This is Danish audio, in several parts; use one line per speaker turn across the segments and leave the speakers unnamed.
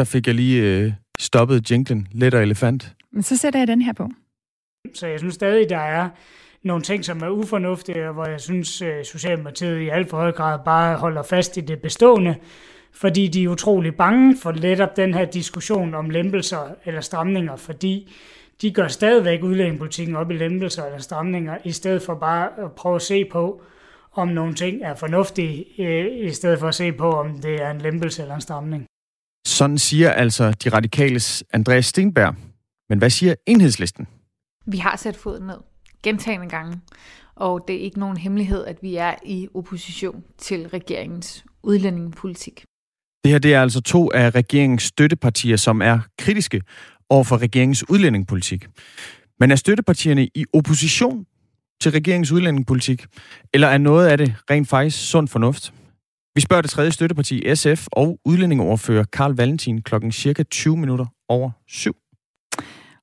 Der fik jeg lige øh, stoppet jinglen. Let og elefant.
Men så sætter jeg den her på.
Så jeg synes stadig, der er nogle ting, som er ufornuftige, og hvor jeg synes, øh, Socialdemokratiet i alt for høj grad bare holder fast i det bestående, fordi de er utrolig bange for netop den her diskussion om lempelser eller stramninger, fordi de gør stadigvæk udlændingepolitikken op i lempelser eller stramninger, i stedet for bare at prøve at se på, om nogle ting er fornuftige, øh, i stedet for at se på, om det er en lempelse eller en stramning.
Sådan siger altså de radikales Andreas Stenberg. Men hvad siger enhedslisten?
Vi har sat foden ned gentagende gange, og det er ikke nogen hemmelighed, at vi er i opposition til regeringens udlændingepolitik.
Det her det er altså to af regeringens støttepartier, som er kritiske over for regeringens udlændingepolitik. Men er støttepartierne i opposition til regeringens udlændingepolitik, eller er noget af det rent faktisk sund fornuft? Vi spørger det tredje støtteparti, SF, og udlændingeoverfører Karl Valentin klokken cirka 20 minutter over syv.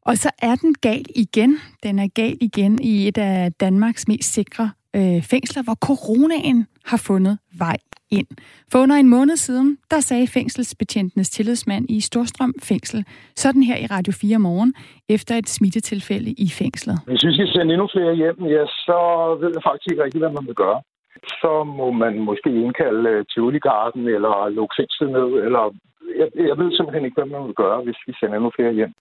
Og så er den gal igen. Den er gal igen i et af Danmarks mest sikre øh, fængsler, hvor coronaen har fundet vej ind. For under en måned siden, der sagde fængselsbetjentenes tillidsmand i Storstrøm Fængsel, sådan her i Radio 4 morgen, efter et smittetilfælde i fængslet.
Hvis vi skal sende endnu flere hjem, ja, så ved jeg faktisk ikke rigtig, hvad man vil gøre. Så må man måske indkalde øh, Tivoli Garden eller lukke fængslet ned, eller jeg, jeg ved simpelthen ikke, hvad man vil gøre, hvis vi sender endnu flere hjem.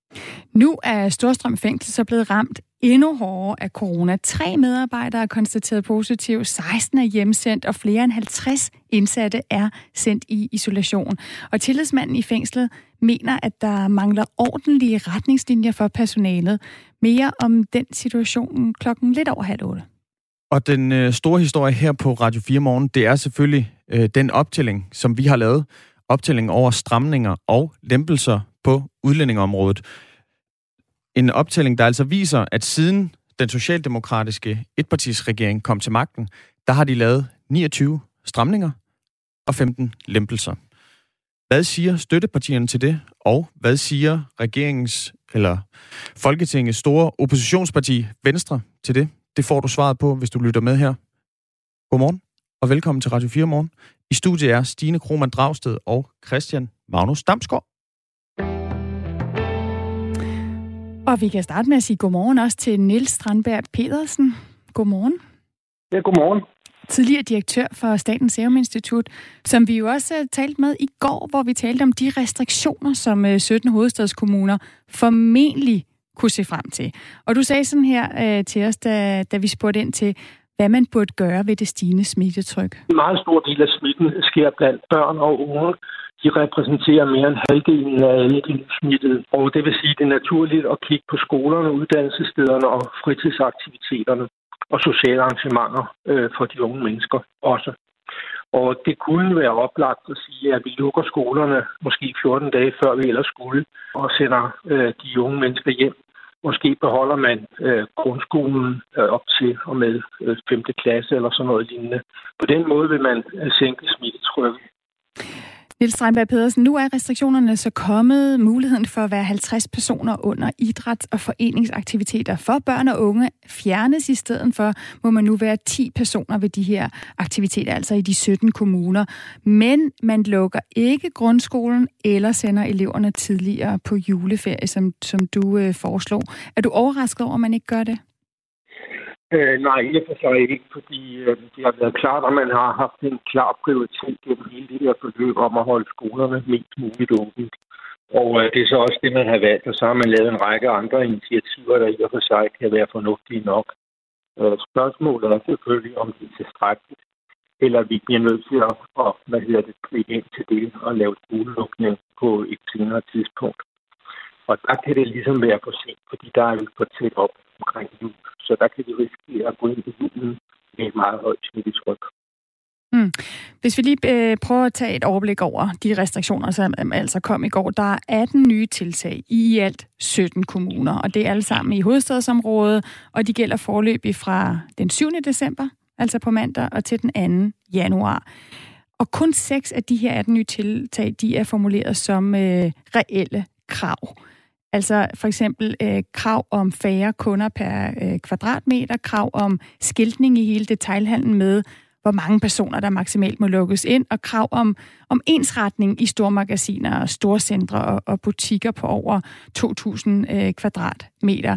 Nu er Storstrøm Fængsel så blevet ramt endnu hårdere af corona. Tre medarbejdere er konstateret positiv, 16 er hjemsendt, og flere end 50 indsatte er sendt i isolation. Og tillidsmanden i fængslet mener, at der mangler ordentlige retningslinjer for personalet. Mere om den situation klokken lidt over halv otte.
Og den øh, store historie her på Radio 4 Morgen, det er selvfølgelig øh, den optælling, som vi har lavet. Optælling over stramninger og lempelser på udlændingeområdet. En optælling, der altså viser, at siden den socialdemokratiske etpartisregering kom til magten, der har de lavet 29 stramninger og 15 lempelser. Hvad siger støttepartierne til det, og hvad siger regeringens eller Folketingets store oppositionsparti Venstre til det? Det får du svaret på, hvis du lytter med her. Godmorgen og velkommen til Radio 4 Morgen. I studiet er Stine Krohmann Dragsted og Christian Magnus Damsgaard.
Og vi kan starte med at sige godmorgen også til Nils Strandberg Pedersen. Godmorgen.
Ja, godmorgen.
Tidligere direktør for Statens Serum Institut, som vi jo også talte med i går, hvor vi talte om de restriktioner, som 17 øh, hovedstadskommuner formentlig kunne se frem til. Og du sagde sådan her øh, til os, da, da vi spurgte ind til, hvad man burde gøre ved det stigende smittetryk.
En meget stor del af smitten sker blandt børn og unge. De repræsenterer mere end halvdelen af alle de smittede. Og det vil sige, at det er naturligt at kigge på skolerne, uddannelsesstederne og fritidsaktiviteterne og sociale arrangementer øh, for de unge mennesker også. Og det kunne være oplagt at sige, at vi lukker skolerne måske 14 dage før vi ellers skulle, og sender øh, de unge mennesker hjem Måske beholder man øh, grundskolen øh, op til og med øh, 5. klasse eller sådan noget lignende. På den måde vil man øh, sænke smittetrykket.
Niels Strandberg Pedersen, nu er restriktionerne så kommet. Muligheden for at være 50 personer under idræts- og foreningsaktiviteter for børn og unge fjernes i stedet for, må man nu være 10 personer ved de her aktiviteter, altså i de 17 kommuner. Men man lukker ikke grundskolen eller sender eleverne tidligere på juleferie, som, som du øh, foreslog. Er du overrasket over, at man ikke gør det?
Øh, nej, i og for sig ikke, fordi øh, det har været klart, at man har haft en klar prioritet gennem hele det her forløb om at holde skolerne mest muligt åbent. Og øh, det er så også det, man har valgt, og så har man lavet en række andre initiativer, der i og for sig kan være fornuftige nok. Øh, spørgsmålet er selvfølgelig, om det er tilstrækkeligt, eller vi bliver nødt til at, at hvad hedder det, blive ind til det og lave skolelukning på et senere tidspunkt. Og der kan det ligesom være for sent, fordi der er vi for tæt op omkring jul. Så der kan vi risikere at gå ind i julen med et meget højt smittetryk.
Mm. Hvis vi lige øh, prøver at tage et overblik over de restriktioner, som øhm, altså kom i går. Der er 18 nye tiltag i alt 17 kommuner, og det er alle sammen i hovedstadsområdet, og de gælder forløbig fra den 7. december, altså på mandag, og til den 2. januar. Og kun seks af de her 18 nye tiltag, de er formuleret som øh, reelle krav. Altså for eksempel øh, krav om færre kunder per øh, kvadratmeter, krav om skiltning i hele detailhandlen med, hvor mange personer, der maksimalt må lukkes ind, og krav om, om ensretning i stormagasiner, storcentre og, og butikker på over 2.000 øh, kvadratmeter.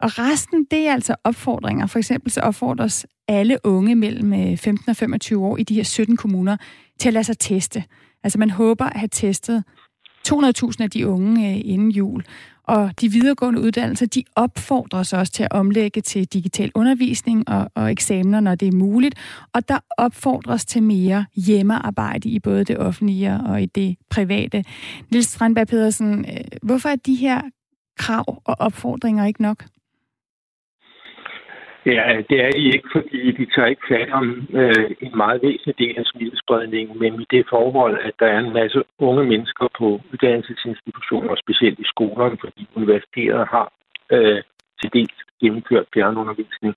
Og resten, det er altså opfordringer. For eksempel så opfordres alle unge mellem øh, 15 og 25 år i de her 17 kommuner til at lade sig teste. Altså man håber at have testet 200.000 af de unge øh, inden jul. Og de videregående uddannelser, de opfordres også til at omlægge til digital undervisning og, og eksamener, når det er muligt. Og der opfordres til mere hjemmearbejde i både det offentlige og i det private. Nils Strandberg Pedersen, øh, hvorfor er de her krav og opfordringer ikke nok?
Ja, det er de ikke, fordi de tager ikke fat om øh, en meget væsentlig del af smittespredningen, men i det forhold, at der er en masse unge mennesker på uddannelsesinstitutioner, specielt i skolerne, fordi universiteter har øh, til dels gennemført fjernundervisning.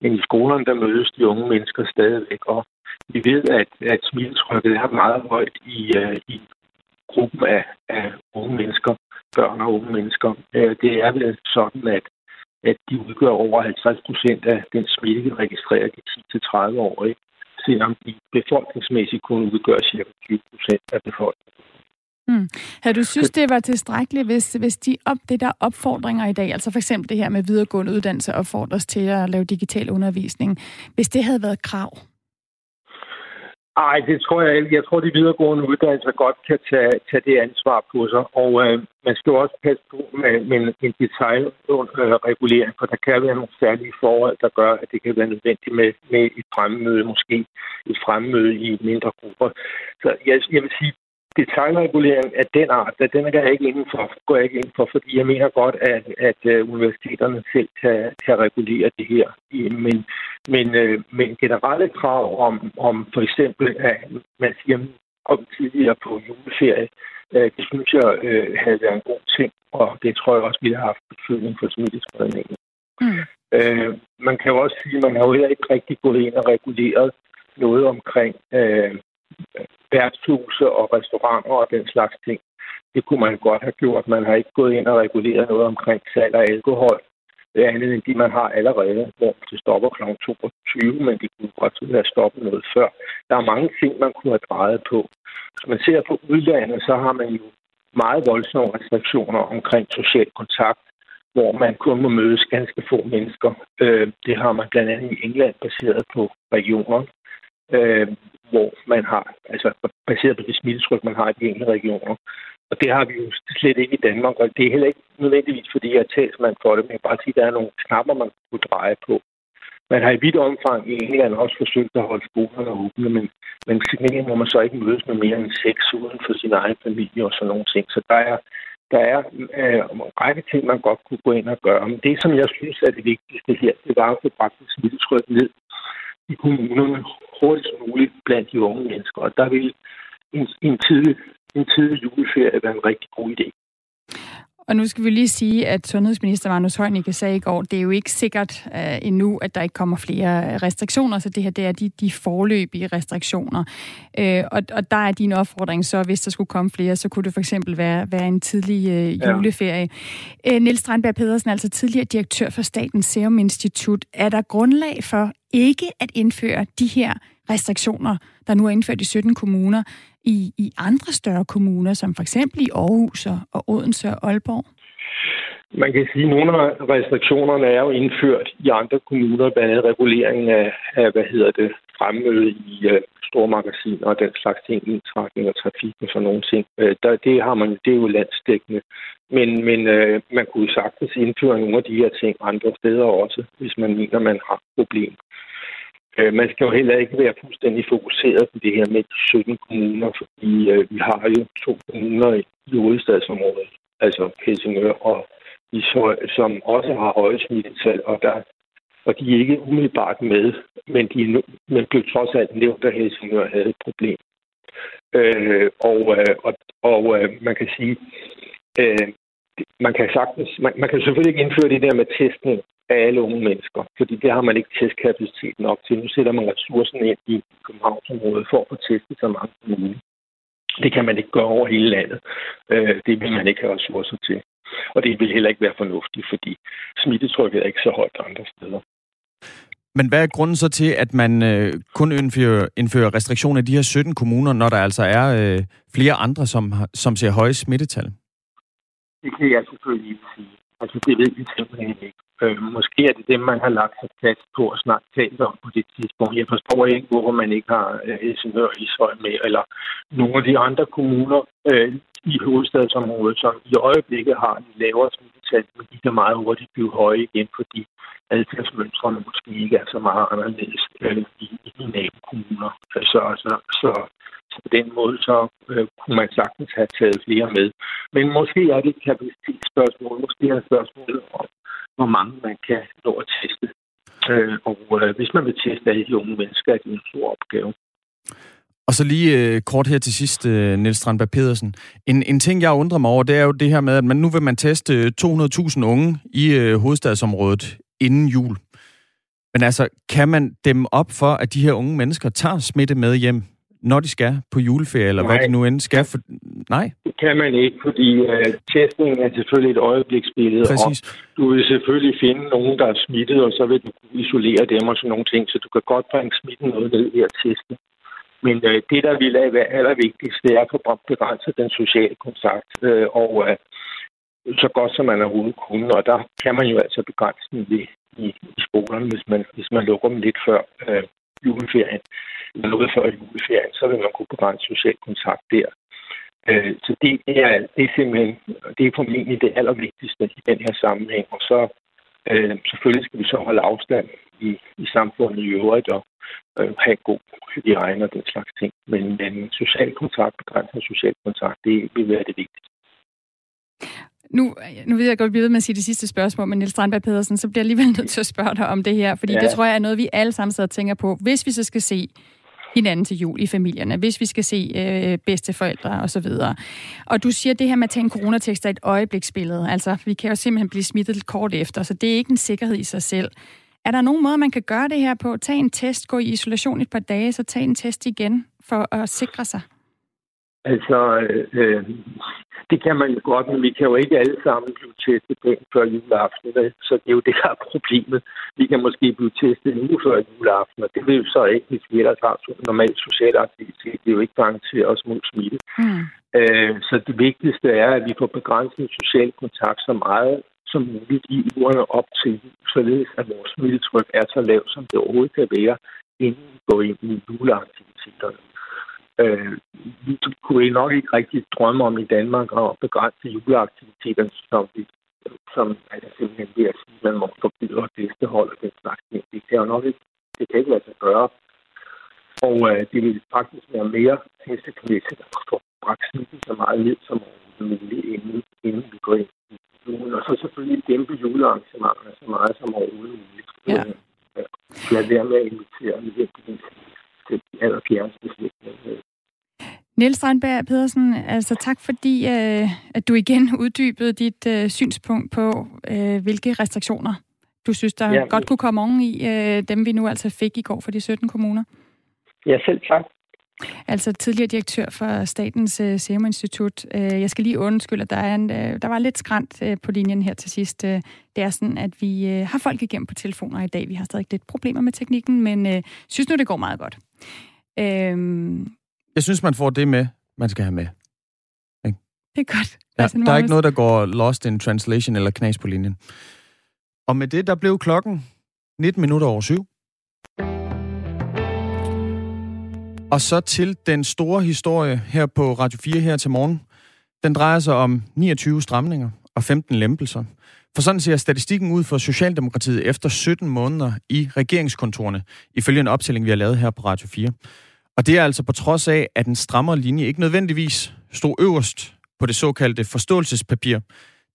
Men i skolerne, der mødes de unge mennesker stadigvæk, og vi ved, at, at smittetrykket er meget højt i, øh, i gruppen af, af unge mennesker, børn og unge mennesker. Øh, det er vel sådan, at at de udgør over 50 procent af den smitte, vi registrerer de 10-30-årige, selvom de befolkningsmæssigt kun udgør cirka 20 procent af befolkningen.
Mm. Havde du synes, det var tilstrækkeligt, hvis, hvis de op, det der opfordringer i dag, altså for eksempel det her med videregående uddannelse opfordres til at lave digital undervisning, hvis det havde været krav?
Nej, det tror jeg ikke. Jeg tror, de videregående uddannelser godt kan tage, tage det ansvar på sig. Og øh, man skal også passe på med, med en detaljregulering, øh, for der kan være nogle særlige forhold, der gør, at det kan være nødvendigt med, med et fremmøde, måske et fremmøde i mindre grupper. Så jeg, jeg vil sige, detaljregulering af den art, der, den er jeg ikke inden for, går jeg ikke ind for, fordi jeg mener godt, at, at uh, universiteterne selv kan, kan regulere det her. Men, men, uh, men generelle krav om, om for eksempel, at man siger om tidligere på juleferie, uh, det synes jeg havde været en god ting, og det tror jeg også, vi har haft betydning for smittespredningen. Mm. Uh, man kan jo også sige, at man har jo heller ikke rigtig gået ind og reguleret noget omkring uh, værtshuse og restauranter og den slags ting. Det kunne man godt have gjort. Man har ikke gået ind og reguleret noget omkring salg af alkohol. Det er andet end de, man har allerede, hvor det stopper kl. 22, men de kunne godt have stoppet noget før. Der er mange ting, man kunne have drejet på. Hvis man ser på udlandet, så har man jo meget voldsomme restriktioner omkring social kontakt, hvor man kun må mødes ganske få mennesker. Øh, det har man blandt andet i England baseret på regioner øh, hvor man har, altså baseret på det smittetryk, man har i de enkelte regioner. Og det har vi jo slet ikke i Danmark, og det er heller ikke nødvendigvis, fordi jeg er talsmand for det, men jeg bare sige, at der er nogle knapper, man kunne dreje på. Man har i vidt omfang i England også forsøgt at holde skolerne åbne, men, men til må man så ikke mødes med mere end seks uden for sin egen familie og sådan nogle ting. Så der er, der er øh, en række ting, man godt kunne gå ind og gøre. Men det, som jeg synes er det vigtigste her, det var at få bragt smittetrykket ned i kommunerne hurtigst muligt blandt de unge mennesker. Og der vil en, en, tidlig, en tidlig juleferie være en rigtig god idé.
Og nu skal vi lige sige, at sundhedsminister Magnus Heunicke sagde i går, det er jo ikke sikkert uh, endnu, at der ikke kommer flere restriktioner, så det her det er de, de forløbige restriktioner. Uh, og, og der er din opfordring så, hvis der skulle komme flere, så kunne det for eksempel være, være en tidlig uh, juleferie. Ja. Uh, Niels Strandberg Pedersen, altså tidligere direktør for Statens Serum Institut. Er der grundlag for ikke at indføre de her restriktioner, der nu er indført i 17 kommuner, i, i andre større kommuner, som for eksempel i Aarhus og Odense og Aalborg?
Man kan sige, at nogle af restriktionerne er jo indført i andre kommuner, blandt andet reguleringen af, af hvad hedder det, fremmøde i øh, uh, store magasiner og den slags ting, indtrækning og trafik og sådan nogle ting. Uh, der, det har man, det er jo landsdækkende. Men, men uh, man kunne sagtens indføre nogle af de her ting andre steder også, hvis man mener, man har problem. Øh, man skal jo heller ikke være fuldstændig fokuseret på det her med de 17 kommuner, fordi øh, vi har jo to kommuner i hovedstadsområdet, altså Helsingør og Ishøj, som også har høje smittetal, og der og de er ikke umiddelbart med, men de men blev trods alt nævnt, at Helsingør havde et problem. Øh, og øh, og, og øh, man kan sige, øh, man kan sagtens, man, man kan selvfølgelig ikke indføre det der med testning af alle unge mennesker, fordi det har man ikke testkapacitet nok til. Nu sætter man ressourcerne ind i Københavnsområdet for at få testet så mange som muligt. Det kan man ikke gøre over hele landet. Øh, det vil man ikke have ressourcer til. Og det vil heller ikke være fornuftigt, fordi smittetrykket er ikke så højt andre steder.
Men hvad er grunden så til, at man øh, kun indfører, indfører restriktioner i de her 17 kommuner, når der altså er øh, flere andre, som, som ser høje smittetal?
Det kan jeg selvfølgelig ikke sige. Altså, det ved vi simpelthen ikke. Øh, måske er det det, man har lagt sig fast på at snakke talt om på det tidspunkt. Jeg forstår ikke, hvorfor man ikke har øh, Helsingør og Ishøj med, eller nogle af de andre kommuner øh, i hovedstadsområdet, som i øjeblikket har en lavere smittetal, men de kan meget hurtigt blive høje igen, fordi adfærdsmønstrene måske ikke er så meget anderledes øh, i, i de nabokommuner. Så, så, så, så på den måde, så øh, kunne man sagtens have taget flere med. Men måske er det et kapacitetsspørgsmål, måske er det et spørgsmål om, hvor mange man kan nå at teste. Øh, og øh, hvis man vil teste alle de unge mennesker, er det en stor opgave.
Og så lige øh, kort her til sidst, øh, Niels Strandberg Pedersen. En, en ting, jeg undrer mig over, det er jo det her med, at man nu vil man teste øh, 200.000 unge i øh, hovedstadsområdet inden jul. Men altså, kan man dem op for, at de her unge mennesker tager smitte med hjem, når de skal på juleferie, eller Nej. hvad de nu end skal? For... Nej?
Det kan man ikke, fordi uh, testningen er selvfølgelig et øjebliksbillede.
Præcis.
Og du vil selvfølgelig finde nogen, der er smittet, og så vil du isolere dem og sådan nogle ting, så du kan godt bringe smitten noget ned i at teste. Men uh, det, der vil være allervigtigst, det er at få begrænset den sociale kontakt. Uh, og uh, så godt som man overhovedet kunne. Og der kan man jo altså begrænse den i, i, i skolerne, hvis man, hvis man lukker dem lidt før øh, juleferien. Eller noget før juleferien, så vil man kunne begrænse social kontakt der. Øh, så det er, det er simpelthen det er formentlig det allervigtigste i den her sammenhæng. Og så øh, selvfølgelig skal vi så holde afstand i, i samfundet i øvrigt og øh, have god hygiejne og den slags ting. Men men social kontakt, begrænset social kontakt, det vil være det vigtigste.
Nu, nu ved jeg godt, at vi ved med at sige det sidste spørgsmål, men Niels Strandberg Pedersen, så bliver jeg alligevel nødt til at spørge dig om det her, fordi ja. det tror jeg er noget, vi alle sammen sidder og tænker på. Hvis vi så skal se hinanden til jul i familierne, hvis vi skal se øh, bedsteforældre og så videre. Og du siger, at det her med at tage en coronatekst er et øjebliksbillede. Altså, vi kan jo simpelthen blive smittet kort efter, så det er ikke en sikkerhed i sig selv. Er der nogen måde, man kan gøre det her på? Tag en test, gå i isolation et par dage, så tag en test igen for at sikre sig.
Altså, øh, det kan man jo godt, men vi kan jo ikke alle sammen blive testet på før juleaften. Så det er jo det, der er problemet. Vi kan måske blive testet en uge før juleaften, og det vil jo så ikke, hvis vi ellers har normal social aktivitet. Det er jo ikke garanteret os mod smitte. Mm. Øh, så det vigtigste er, at vi får begrænset social kontakt så meget som muligt i ugerne op til således at vores smittetryk er så lavt, som det overhovedet kan være, inden vi går ind i juleaktiviteterne. Øh, vi kunne nok ikke rigtig drømme om i Danmark at begrænse juleaktiviteterne, som, vi, som er det simpelthen ved at sige, at man må forbyde gæstehold og den slags ting. Det kan jo nok ikke, det kan ikke lade sig gøre. Og øh, det vil faktisk være mere hensigtsmæssigt at få bragt smitten så meget ned som muligt, inden, inden vi går ind i julen. Og så selvfølgelig dæmpe julearrangementerne så meget som overhovedet muligt. Ja. Øh, lad være med at invitere nødvendigvis til de allerfjerneste slægtninge.
Niels Strandberg Pedersen, altså tak fordi, øh, at du igen uddybede dit øh, synspunkt på, øh, hvilke restriktioner du synes, der ja, godt kunne komme oven i, øh, dem vi nu altså fik i går for de 17 kommuner.
Ja, selv tak.
Altså tidligere direktør for Statens uh, Serum Institut. Jeg skal lige undskylde, at der, er en, der var lidt skrant på linjen her til sidst. Det er sådan, at vi har folk igennem på telefoner i dag. Vi har stadig lidt problemer med teknikken, men synes nu, det går meget godt. Uh,
jeg synes, man får det med, man skal have med.
Ikke? Det er godt.
Ja, altså, der er ikke noget, der går lost in translation eller knas på linjen. Og med det, der blev klokken 19 minutter over syv. Og så til den store historie her på Radio 4 her til morgen. Den drejer sig om 29 stramninger og 15 lempelser. For sådan ser statistikken ud for Socialdemokratiet efter 17 måneder i regeringskontorene, ifølge en optælling, vi har lavet her på Radio 4. Og det er altså på trods af, at en strammere linje ikke nødvendigvis stod øverst på det såkaldte forståelsespapir,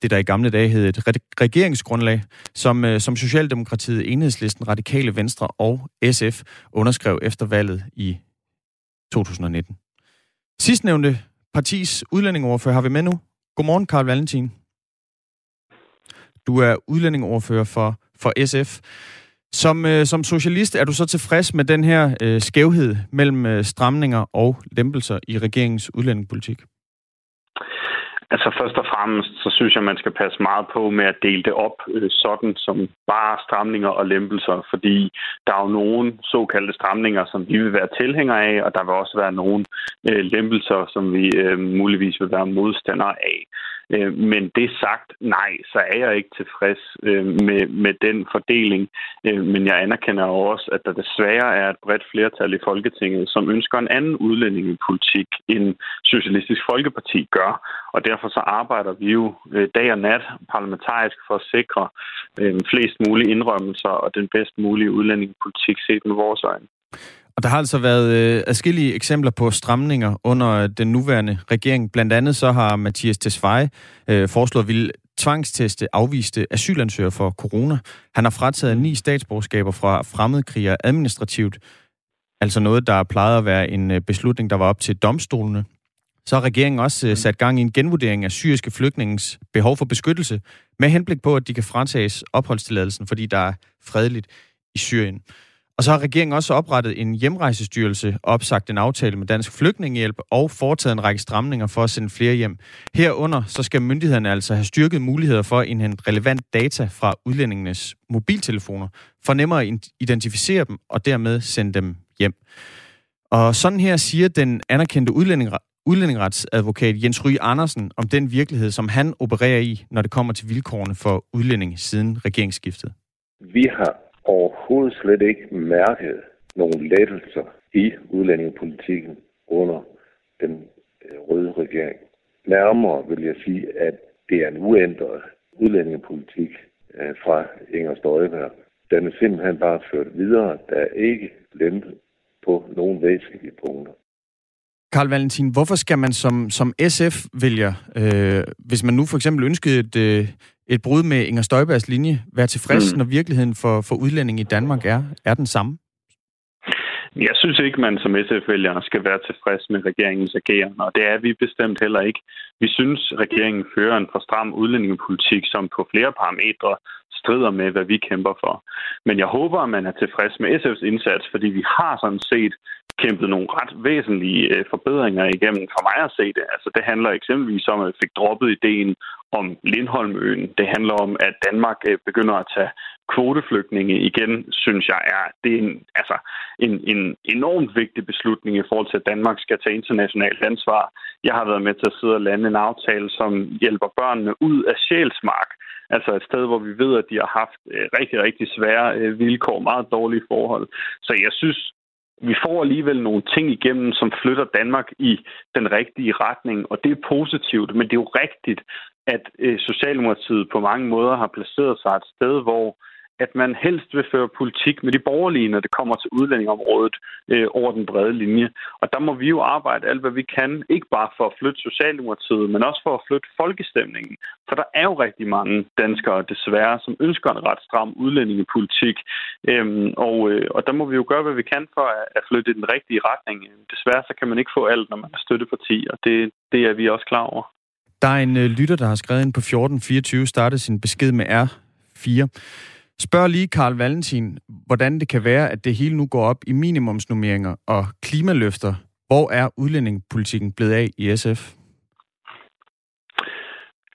det der i gamle dage hed et regeringsgrundlag, som, øh, som Socialdemokratiet, Enhedslisten, Radikale Venstre og SF underskrev efter valget i 2019. Sidstnævnte partis udlændingoverfører har vi med nu. Godmorgen, Karl Valentin. Du er udlændingoverfører for, for SF. Som, øh, som socialist er du så tilfreds med den her øh, skævhed mellem øh, stramninger og lempelser i regeringens udlændingepolitik?
Altså først og fremmest, så synes jeg, man skal passe meget på med at dele det op øh, sådan som bare stramninger og lempelser, fordi der er jo nogle såkaldte stramninger, som vi vil være tilhængere af, og der vil også være nogle øh, lempelser, som vi øh, muligvis vil være modstandere af. Øh, men det sagt, nej, så er jeg ikke tilfreds øh, med, med den fordeling. Øh, men jeg anerkender også, at der desværre er et bredt flertal i Folketinget, som ønsker en anden udlændingepolitik, end Socialistisk Folkeparti gør. Og derfor så arbejder vi jo øh, dag og nat parlamentarisk for at sikre øh, flest mulige indrømmelser og den bedst mulige udlændingepolitik set med vores øjne.
Og der har altså været øh, adskillige eksempler på stramninger under den nuværende regering. Blandt andet så har Mathias Tesfaye øh, foreslået at ville tvangsteste afviste asylansøgere for corona. Han har frataget ni statsborgerskaber fra fremmedkrigere administrativt. Altså noget, der plejede at være en øh, beslutning, der var op til domstolene. Så har regeringen også øh, sat gang i en genvurdering af syriske flygtningens behov for beskyttelse, med henblik på, at de kan fratages opholdstilladelsen, fordi der er fredeligt i Syrien. Og så har regeringen også oprettet en hjemrejsestyrelse, opsagt en aftale med Dansk Flygtningehjælp og foretaget en række stramninger for at sende flere hjem. Herunder så skal myndighederne altså have styrket muligheder for at indhente relevant data fra udlændingenes mobiltelefoner, for nemmere at identificere dem og dermed sende dem hjem. Og sådan her siger den anerkendte udlænding, udlændingeretsadvokat Jens Ryge Andersen om den virkelighed, som han opererer i, når det kommer til vilkårene for udlænding siden regeringsskiftet.
Vi har overhovedet slet ikke mærket nogle lettelser i udlændingepolitikken under den øh, røde regering. Nærmere vil jeg sige, at det er en uændret udlændingepolitik øh, fra Inger Støjberg. Den er simpelthen bare ført videre. Der er ikke lempet på nogle væsentlige punkter.
Karl Valentin, hvorfor skal man som, som SF vælger, øh, hvis man nu for eksempel ønskede et, øh, et brud med Inger Støjbergs linje, være tilfreds, mm. når virkeligheden for, for udlænding i Danmark er, er den samme?
Jeg synes ikke, man som SF-vælger skal være tilfreds med regeringens agerende, og det er vi bestemt heller ikke. Vi synes, regeringen fører en for stram udlændingepolitik, som på flere parametre strider med, hvad vi kæmper for. Men jeg håber, at man er tilfreds med SF's indsats, fordi vi har sådan set kæmpet nogle ret væsentlige øh, forbedringer igennem for mig at se det. Altså det handler eksempelvis om, at vi fik droppet ideen om Lindholmøen. Det handler om, at Danmark øh, begynder at tage kvoteflygtninge igen, synes jeg er, det er en, altså, en, en enormt vigtig beslutning i forhold til, at Danmark skal tage internationalt ansvar. Jeg har været med til at sidde og lande en aftale, som hjælper børnene ud af sjælsmark. Altså et sted, hvor vi ved, at de har haft øh, rigtig, rigtig svære øh, vilkår, meget dårlige forhold. Så jeg synes, vi får alligevel nogle ting igennem, som flytter Danmark i den rigtige retning, og det er positivt, men det er jo rigtigt, at øh, Socialdemokratiet på mange måder har placeret sig et sted, hvor at man helst vil føre politik med de borgerlige, når det kommer til udlændingområdet øh, over den brede linje. Og der må vi jo arbejde alt, hvad vi kan, ikke bare for at flytte Socialdemokratiet, men også for at flytte folkestemningen. For der er jo rigtig mange danskere, desværre, som ønsker en ret stram udlændingepolitik. Øhm, og, øh, og der må vi jo gøre, hvad vi kan for at, at flytte i den rigtige retning. Desværre så kan man ikke få alt, når man er støtteparti, og det, det er vi også klar over.
Der er en øh, lytter, der har skrevet ind på 1424, startede sin besked med R4. Spørg lige Karl Valentin, hvordan det kan være, at det hele nu går op i minimumsnummeringer og klimaløfter. Hvor er udlændingepolitikken blevet af i SF?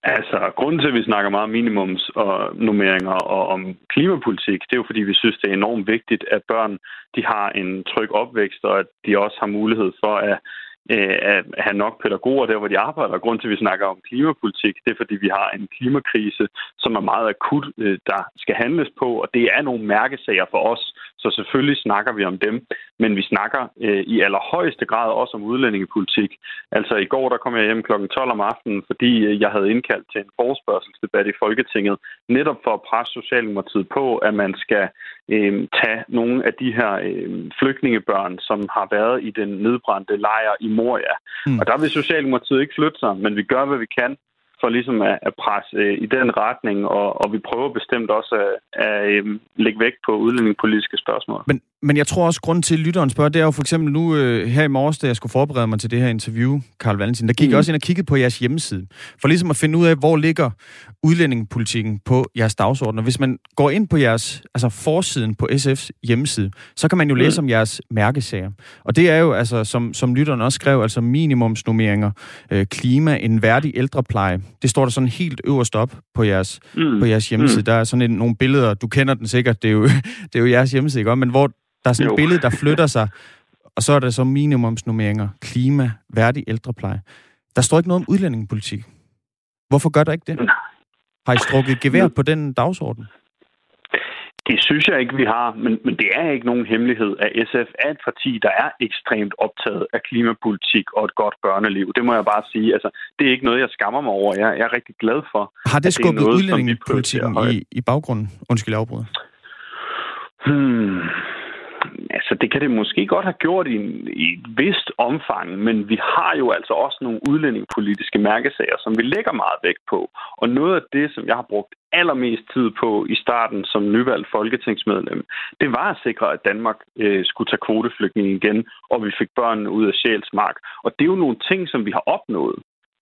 Altså, grunden til, at vi snakker meget om minimums og nummeringer og om klimapolitik, det er jo fordi, vi synes, det er enormt vigtigt, at børn de har en tryg opvækst, og at de også har mulighed for at øh, at have nok pædagoger der, hvor de arbejder. Grund til, at vi snakker om klimapolitik, det er, fordi vi har en klimakrise, som er meget akut, øh, der skal handles på, og det er nogle mærkesager for os, så selvfølgelig snakker vi om dem. Men vi snakker øh, i allerhøjeste grad også om udlændingepolitik. Altså i går, der kom jeg hjem kl. 12 om aftenen, fordi øh, jeg havde indkaldt til en forespørgselsdebat i Folketinget, netop for at presse Socialdemokratiet på, at man skal øh, tage nogle af de her øh, flygtningebørn, som har været i den nedbrændte lejr i Moria. Mm. Og der vil Socialdemokratiet ikke flytte sig, men vi gør, hvad vi kan for ligesom at, at presse øh, i den retning, og, og vi prøver bestemt også at, at øh, lægge vægt på udlændingepolitiske spørgsmål.
Men, men jeg tror også, grund til, at lytteren spørger, det er jo for eksempel nu øh, her i morges, da jeg skulle forberede mig til det her interview, Karl Valentin, der gik mm. jeg også ind og kiggede på jeres hjemmeside, for ligesom at finde ud af, hvor ligger udlændingepolitikken på jeres dagsorden. Og hvis man går ind på jeres, altså forsiden på SF's hjemmeside, så kan man jo læse mm. om jeres mærkesager. Og det er jo, altså, som, som lytteren også skrev, altså minimumsnummeringer, øh, klima, en værdig ældrepleje. Det står der sådan helt øverst op på jeres, mm. på jeres hjemmeside. Mm. Der er sådan en, nogle billeder, du kender den sikkert, det er jo, det er jo jeres hjemmeside, ikke? men hvor der er sådan jo. et billede, der flytter sig, og så er der så minimumsnummeringer, klima, værdig ældrepleje. Der står ikke noget om udlændingepolitik. Hvorfor gør der ikke det? Har I strukket gevær på den dagsorden?
Det synes jeg ikke, vi har, men, men det er ikke nogen hemmelighed, at SF er et parti, der er ekstremt optaget af klimapolitik og et godt børneliv. Det må jeg bare sige. Altså, det er ikke noget, jeg skammer mig over. Jeg, jeg er rigtig glad for.
Har det skubbet det udlændingepolitikken i, i baggrunden? Undskyld afbryder.
Hmm. Altså, det kan det måske godt have gjort i, en, i et vist omfang, men vi har jo altså også nogle udlændingepolitiske mærkesager, som vi lægger meget vægt på. Og noget af det, som jeg har brugt allermest tid på i starten som nyvalgt folketingsmedlem, det var at sikre, at Danmark øh, skulle tage kvoteflygtninge igen, og vi fik børnene ud af Sjælsmark. Og det er jo nogle ting, som vi har opnået.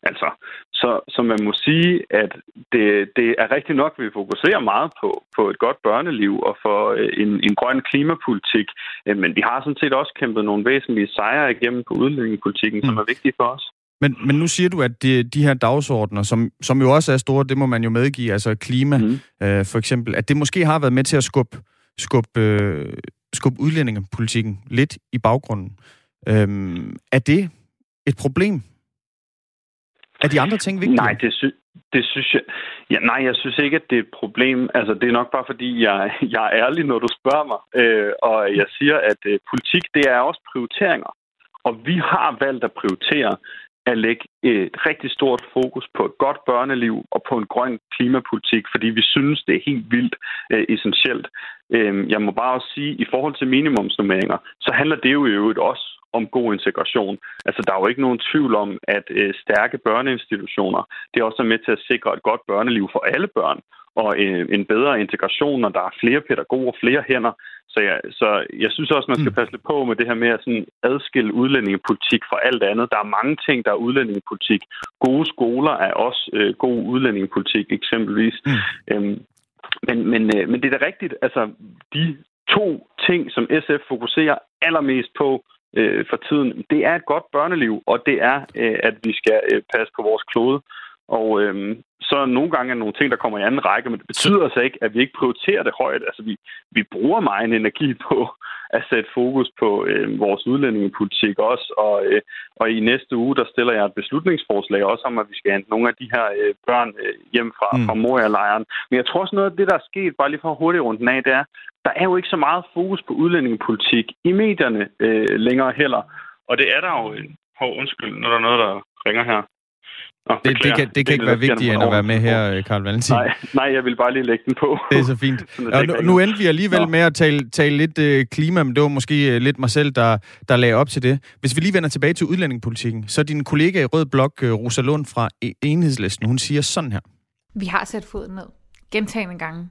Altså, så, så man må sige, at det, det er rigtigt nok, at vi fokuserer meget på, på et godt børneliv og for øh, en, en grøn klimapolitik, øh, men vi har sådan set også kæmpet nogle væsentlige sejre igennem på udlændingepolitikken, mm. som er vigtige for os.
Men, men nu siger du, at de, de her dagsordner, som, som jo også er store, det må man jo medgive, altså klima mm. øh, for eksempel, at det måske har været med til at skubbe, skubbe, øh, skubbe udlændingepolitikken lidt i baggrunden. Øh, er det et problem er de andre ting vigtige?
Nej, det, sy- det synes jeg... Ja, nej, jeg synes ikke, at det er et problem. Altså, det er nok bare, fordi jeg, jeg er ærlig, når du spørger mig. Øh, og jeg siger, at øh, politik, det er også prioriteringer. Og vi har valgt at prioritere at lægge et rigtig stort fokus på et godt børneliv og på en grøn klimapolitik, fordi vi synes, det er helt vildt øh, essentielt. Øh, jeg må bare også sige, at i forhold til minimumsnummeringer, så handler det jo i øvrigt også om god integration. Altså, der er jo ikke nogen tvivl om, at øh, stærke børneinstitutioner, det er også med til at sikre et godt børneliv for alle børn, og øh, en bedre integration, når der er flere pædagoger, flere hænder. Så jeg, så jeg synes også, man skal mm. passe lidt på med det her med at sådan adskille udlændingepolitik fra alt andet. Der er mange ting, der er udlændingepolitik. Gode skoler er også øh, god udlændingepolitik, eksempelvis. Mm. Øhm, men, men, øh, men det er da rigtigt. Altså, de to ting, som SF fokuserer allermest på, øh, for tiden, det er et godt børneliv, og det er, øh, at vi skal øh, passe på vores klode. Og øh, så nogle gange er nogle ting, der kommer i anden række, men det betyder altså ikke, at vi ikke prioriterer det højt. Altså, vi, vi bruger meget energi på at sætte fokus på øh, vores udlændingepolitik også, og, øh, og i næste uge, der stiller jeg et beslutningsforslag også om, at vi skal hente nogle af de her øh, børn øh, hjem fra, mm. fra Moria-lejren. Men jeg tror også noget af det, der er sket, bare lige for hurtigt rundt af, det er, der er jo ikke så meget fokus på udlændingepolitik i medierne øh, længere heller. Og det er der jo... Hov, undskyld, når der er noget, der ringer her.
Nå, det, det, kan, det kan ikke være vigtigt end at være med her, Karl Valentin.
Nej, nej, jeg vil bare lige lægge den på.
Det er så fint. ja, nu, nu endte vi alligevel Nå. med at tale, tale lidt uh, klima, men det var måske uh, lidt mig selv, der, der lagde op til det. Hvis vi lige vender tilbage til udlændingepolitikken, så din kollega i Rød Blok, uh, Rosa Lund fra e- Enhedslisten, hun siger sådan her.
Vi har sat foden ned gentagende gange,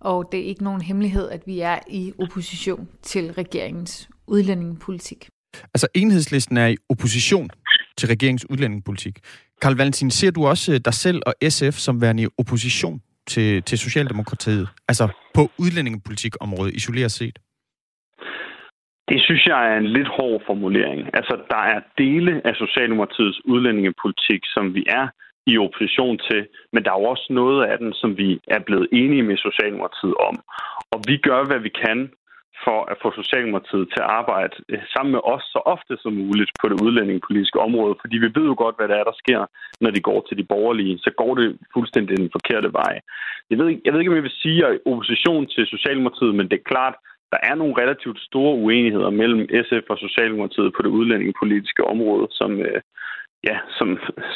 og det er ikke nogen hemmelighed, at vi er i opposition til regeringens udlændingepolitik.
Altså enhedslisten er i opposition til regeringens udlændingepolitik. Karl Valentin, ser du også øh, dig selv og SF som værende i opposition til, til Socialdemokratiet, altså på udlændingepolitikområdet isoleret set?
Det synes jeg er en lidt hård formulering. Altså, der er dele af Socialdemokratiets udlændingepolitik, som vi er i opposition til, men der er jo også noget af den, som vi er blevet enige med Socialdemokratiet om. Og vi gør, hvad vi kan for at få Socialdemokratiet til at arbejde eh, sammen med os så ofte som muligt på det udlændingepolitiske område, fordi vi ved jo godt, hvad der er, der sker, når de går til de borgerlige. Så går det fuldstændig den forkerte vej. Jeg ved, jeg ved ikke, om jeg vil sige, at jeg opposition til Socialdemokratiet, men det er klart, der er nogle relativt store uenigheder mellem SF og Socialdemokratiet på det udlændingepolitiske område, som, øh, ja, som,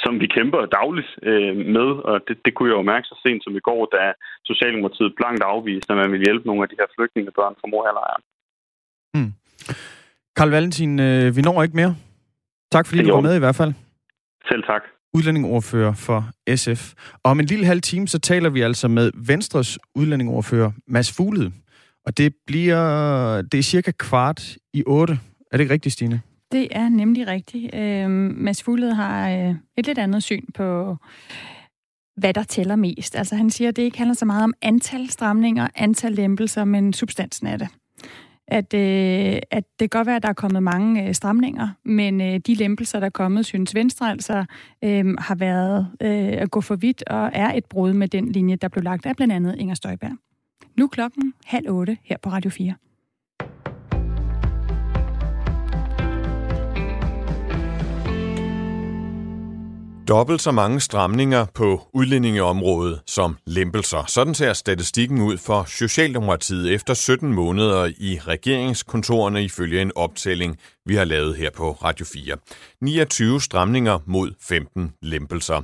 som vi kæmper dagligt øh, med, og det, det kunne jeg jo mærke så sent som i går, da Socialdemokratiet blankt afviste, at man ville hjælpe nogle af de her flygtningebørn fra Moria-lejren.
Hmm. Karl Valentin, øh, vi når ikke mere. Tak fordi du var med i hvert fald.
Selv tak.
Udlændingordfører for SF. Og om en lille halv time, så taler vi altså med Venstres udlændingordfører Mads Fuglede Og det bliver, det er cirka kvart i otte. Er det ikke rigtigt, Stine?
Det er nemlig rigtigt. Øh, Mads Fuglede har øh, et lidt andet syn på, hvad der tæller mest. Altså han siger, at det ikke handler så meget om antal stramninger, antal lempelser, men substansen af det. At, øh, at det kan godt være, at der er kommet mange øh, stramninger, men øh, de lempelser, der er kommet, synes Venstre altså øh, har været øh, at gå for vidt og er et brud med den linje, der blev lagt af blandt andet Inger Støjberg. Nu klokken halv otte her på Radio 4.
Dobbelt så mange stramninger på udlændingeområdet som lempelser. Sådan ser statistikken ud for Socialdemokratiet efter 17 måneder i regeringskontorerne ifølge en optælling, vi har lavet her på Radio 4. 29 stramninger mod 15 lempelser.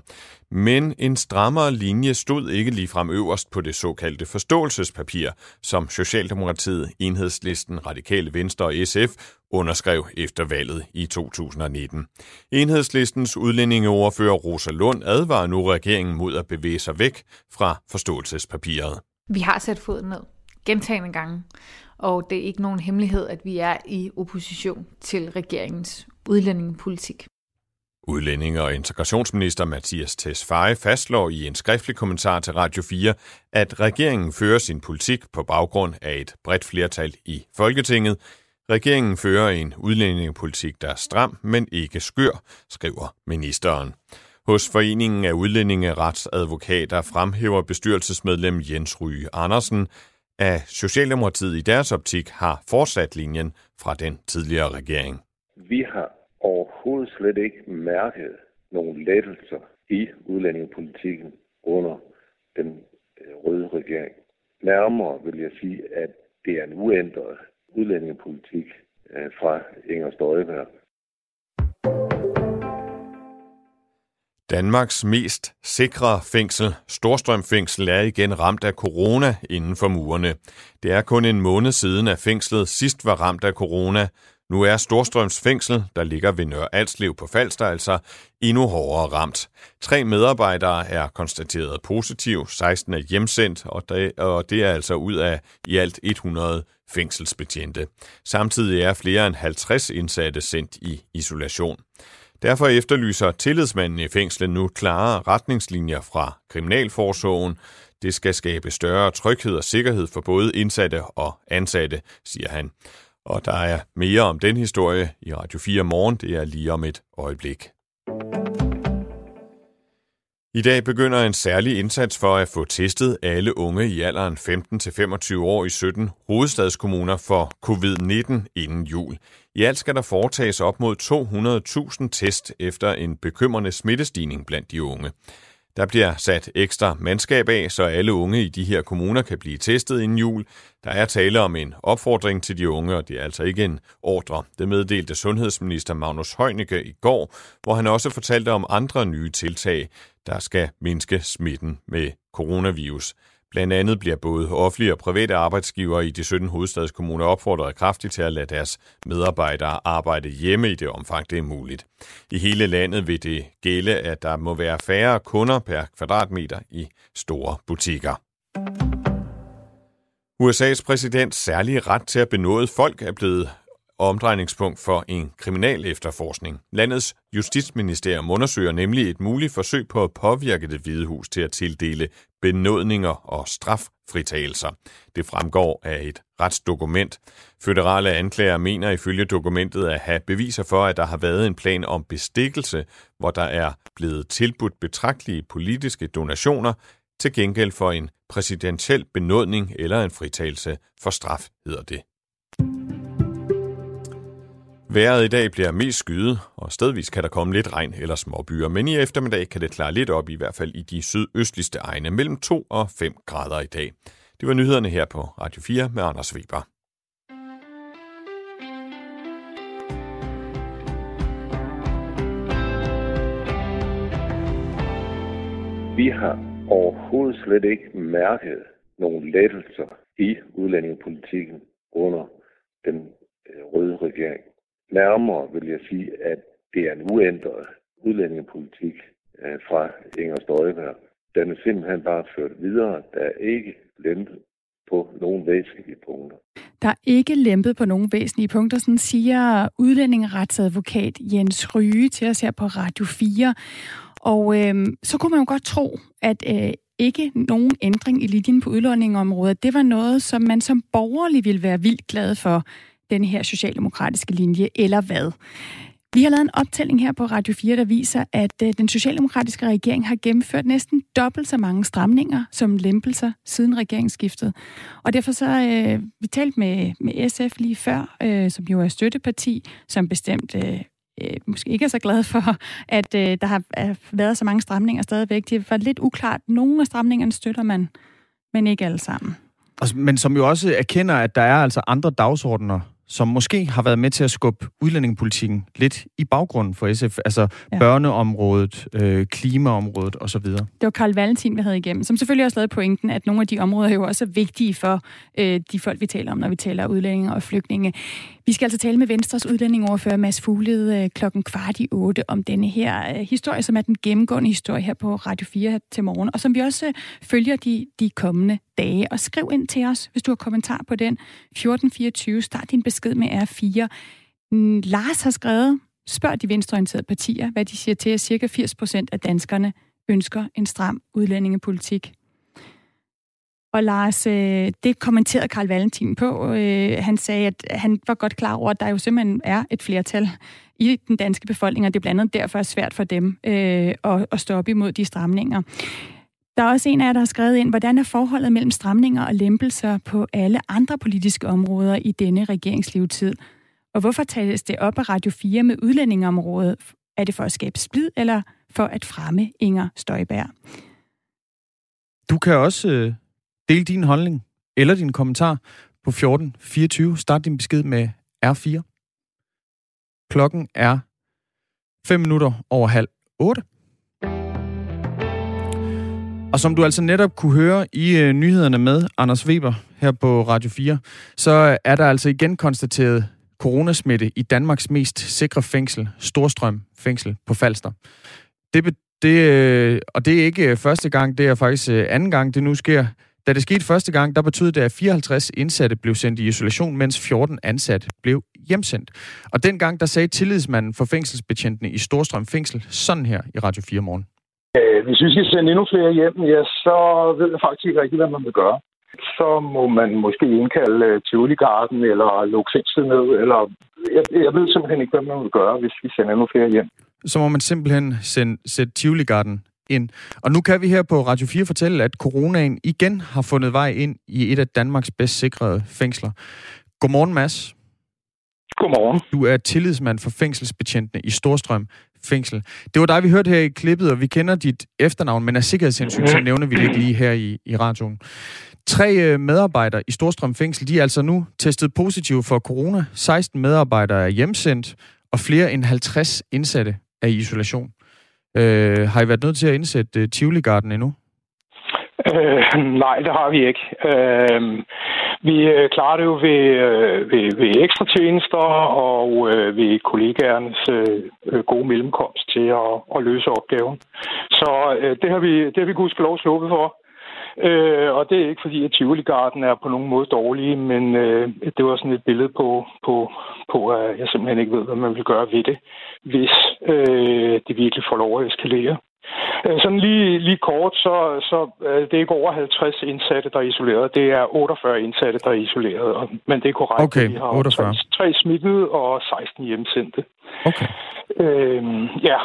Men en strammere linje stod ikke ligefrem øverst på det såkaldte forståelsespapir, som Socialdemokratiet, Enhedslisten, Radikale Venstre og SF underskrev efter valget i 2019. Enhedslistens udlændingeoverfører Rosa Lund advarer nu regeringen mod at bevæge sig væk fra forståelsespapiret.
Vi har sat foden ned gentagende gange, og det er ikke nogen hemmelighed, at vi er i opposition til regeringens udlændingepolitik.
Udlændinge- og integrationsminister Mathias Tesfaye fastslår i en skriftlig kommentar til Radio 4, at regeringen fører sin politik på baggrund af et bredt flertal i Folketinget. Regeringen fører en udlændingepolitik, der er stram, men ikke skør, skriver ministeren. Hos Foreningen af Udlændingeretsadvokater fremhæver bestyrelsesmedlem Jens Ryge Andersen, at Socialdemokratiet i deres optik har fortsat linjen fra den tidligere regering.
Vi har overhovedet slet ikke mærket nogle lettelser i udlændingepolitikken under den øh, røde regering. Nærmere vil jeg sige, at det er en uændret udlændingepolitik øh, fra Inger Støjberg.
Danmarks mest sikre fængsel, Storstrøm Fængsel, er igen ramt af corona inden for murene. Det er kun en måned siden, at fængslet sidst var ramt af corona. Nu er Storstrøms Fængsel, der ligger ved Nørre Alslev på Falster, altså endnu hårdere ramt. Tre medarbejdere er konstateret positiv, 16 er hjemsendt, og det, og det er altså ud af i alt 100 fængselsbetjente. Samtidig er flere end 50 indsatte sendt i isolation. Derfor efterlyser tillidsmanden i fængslet nu klare retningslinjer fra Kriminalforsorgen. Det skal skabe større tryghed og sikkerhed for både indsatte og ansatte, siger han. Og der er mere om den historie i Radio 4 morgen. Det er lige om et øjeblik. I dag begynder en særlig indsats for at få testet alle unge i alderen 15-25 år i 17 hovedstadskommuner for covid-19 inden jul. I alt skal der foretages op mod 200.000 test efter en bekymrende smittestigning blandt de unge. Der bliver sat ekstra mandskab af, så alle unge i de her kommuner kan blive testet inden jul. Der er tale om en opfordring til de unge, og det er altså ikke en ordre. Det meddelte sundhedsminister Magnus Heunicke i går, hvor han også fortalte om andre nye tiltag, der skal mindske smitten med coronavirus. Blandt andet bliver både offentlige og private arbejdsgivere i de 17 hovedstadskommuner opfordret kraftigt til at lade deres medarbejdere arbejde hjemme i det omfang, det er muligt. I hele landet vil det gælde, at der må være færre kunder per kvadratmeter i store butikker. USA's præsidents særlige ret til at benåde folk er blevet omdrejningspunkt for en kriminal efterforskning. Landets justitsministerium undersøger nemlig et muligt forsøg på at påvirke det hvide hus til at tildele benådninger og straffritagelser. Det fremgår af et retsdokument. Føderale anklager mener ifølge dokumentet at have beviser for, at der har været en plan om bestikkelse, hvor der er blevet tilbudt betragtelige politiske donationer til gengæld for en præsidentiel benådning eller en fritagelse for straf, hedder det. Vejret i dag bliver mest skyet, og stedvis kan der komme lidt regn eller småbyer, men i eftermiddag kan det klare lidt op, i hvert fald i de sydøstligste egne, mellem 2 og 5 grader i dag. Det var nyhederne her på Radio 4 med Anders Weber.
Vi har overhovedet slet ikke mærket nogle lettelser i udlændingepolitikken under den øh, røde regering. Nærmere vil jeg sige, at det er en uændret udlændingepolitik øh, fra Inger Støjberg. Den er simpelthen bare ført videre. Der er ikke lempet på nogle væsentlige punkter.
Der er ikke lempet på nogle væsentlige punkter, sådan siger udlændingeretsadvokat Jens Ryge til os her på Radio 4. Og øh, så kunne man jo godt tro, at øh, ikke nogen ændring i linjen på udlåningområdet, det var noget, som man som borgerlig ville være vildt glad for, den her socialdemokratiske linje, eller hvad? Vi har lavet en optælling her på Radio 4, der viser, at øh, den socialdemokratiske regering har gennemført næsten dobbelt så mange stramninger som lempelser siden regeringsskiftet. Og derfor så øh, vi talt med, med SF lige før, øh, som jo er støtteparti, som bestemt øh, øh, måske ikke er så glad for, at øh, der har været så mange stramninger stadigvæk. Det var lidt uklart. Nogle af stramningerne støtter man, men ikke alle sammen.
Altså, men som jo også erkender, at der er altså andre dagsordner som måske har været med til at skubbe udlændingepolitikken lidt i baggrunden for SF, altså ja. børneområdet, øh, klimaområdet osv. Det
var Karl Valentin, vi havde igennem, som selvfølgelig også lavede pointen, at nogle af de områder er jo også er vigtige for øh, de folk, vi taler om, når vi taler udlændinge og flygtninge. Vi skal altså tale med Venstres udlændingoverfører Mads Fuglede øh, klokken kvart i otte om denne her øh, historie, som er den gennemgående historie her på Radio 4 til morgen, og som vi også øh, følger de, de kommende dage. Og skriv ind til os, hvis du har kommentar på den. 1424, start din besked med R4. Mm, Lars har skrevet, spørg de venstreorienterede partier, hvad de siger til, at cirka 80 procent af danskerne ønsker en stram udlændingepolitik. Og Lars, øh, det kommenterede Karl Valentin på. Øh, han sagde, at han var godt klar over, at der jo simpelthen er et flertal i den danske befolkning, og det er blandt andet derfor svært for dem øh, at, at stå op imod de stramninger. Der er også en af jer, der har skrevet ind, hvordan er forholdet mellem stramninger og lempelser på alle andre politiske områder i denne regeringslevetid? Og hvorfor tales det op af Radio 4 med udlændingeområdet? Er det for at skabe splid, eller for at fremme Inger Støjberg?
Du kan også øh, Del din holdning eller din kommentar på 1424. Start din besked med R4. Klokken er 5 minutter over halv 8. Og som du altså netop kunne høre i øh, nyhederne med Anders Weber her på Radio 4, så er der altså igen konstateret coronasmitte i Danmarks mest sikre fængsel, Storstrøm Fængsel på Falster. Det, det, øh, og det er ikke øh, første gang, det er faktisk øh, anden gang, det nu sker. Da det skete første gang, der betød det, at 54 indsatte blev sendt i isolation, mens 14 ansatte blev hjemsendt. Og dengang, der sagde tillidsmanden for fængselsbetjentene i Storstrøm Fængsel sådan her i Radio 4 morgen.
Øh, hvis vi skal sende endnu flere hjem, ja, så ved jeg faktisk ikke rigtigt, hvad man vil gøre. Så må man måske indkalde øh, Tivoli Garden eller lukke fængslet ned, eller jeg, jeg ved simpelthen ikke, hvad man vil gøre, hvis vi sender endnu flere hjem.
Så må man simpelthen sende, sætte Tivoli Garden ind. Og nu kan vi her på Radio 4 fortælle, at coronaen igen har fundet vej ind i et af Danmarks bedst sikrede fængsler. Godmorgen, Mads.
Godmorgen.
Du er tillidsmand for fængselsbetjentene i Storstrøm Fængsel. Det var dig, vi hørte her i klippet, og vi kender dit efternavn, men af sikkerhedshensyn, så nævner vi det ikke lige her i, i radioen. Tre øh, medarbejdere i Storstrøm Fængsel, de er altså nu testet positive for corona. 16 medarbejdere er hjemsendt, og flere end 50 indsatte er i isolation. Øh, har I været nødt til at indsætte øh, Tivoli Garden endnu?
Øh, nej, det har vi ikke. Øh, vi øh, klarer det jo ved, øh, ved, ved ekstra tjenester og øh, ved kollegaernes øh, øh gode mellemkomst til at, at løse opgaven. Så øh, det har vi, det har vi gudskelov sluppet for. Øh, og det er ikke fordi, at Tivoli Garden er på nogen måde dårlig, men øh, det var sådan et billede på, på, på, at jeg simpelthen ikke ved, hvad man vil gøre ved det, hvis øh, det virkelig får lov at eskalere. Øh, sådan lige, lige kort, så, så øh, det er ikke over 50 indsatte, der er isoleret. Det er 48 indsatte, der er isoleret. Men det er korrekt,
okay,
at vi har
48.
3, 3 smittede og 16 hjemsendte.
Okay.
Øhm, ja,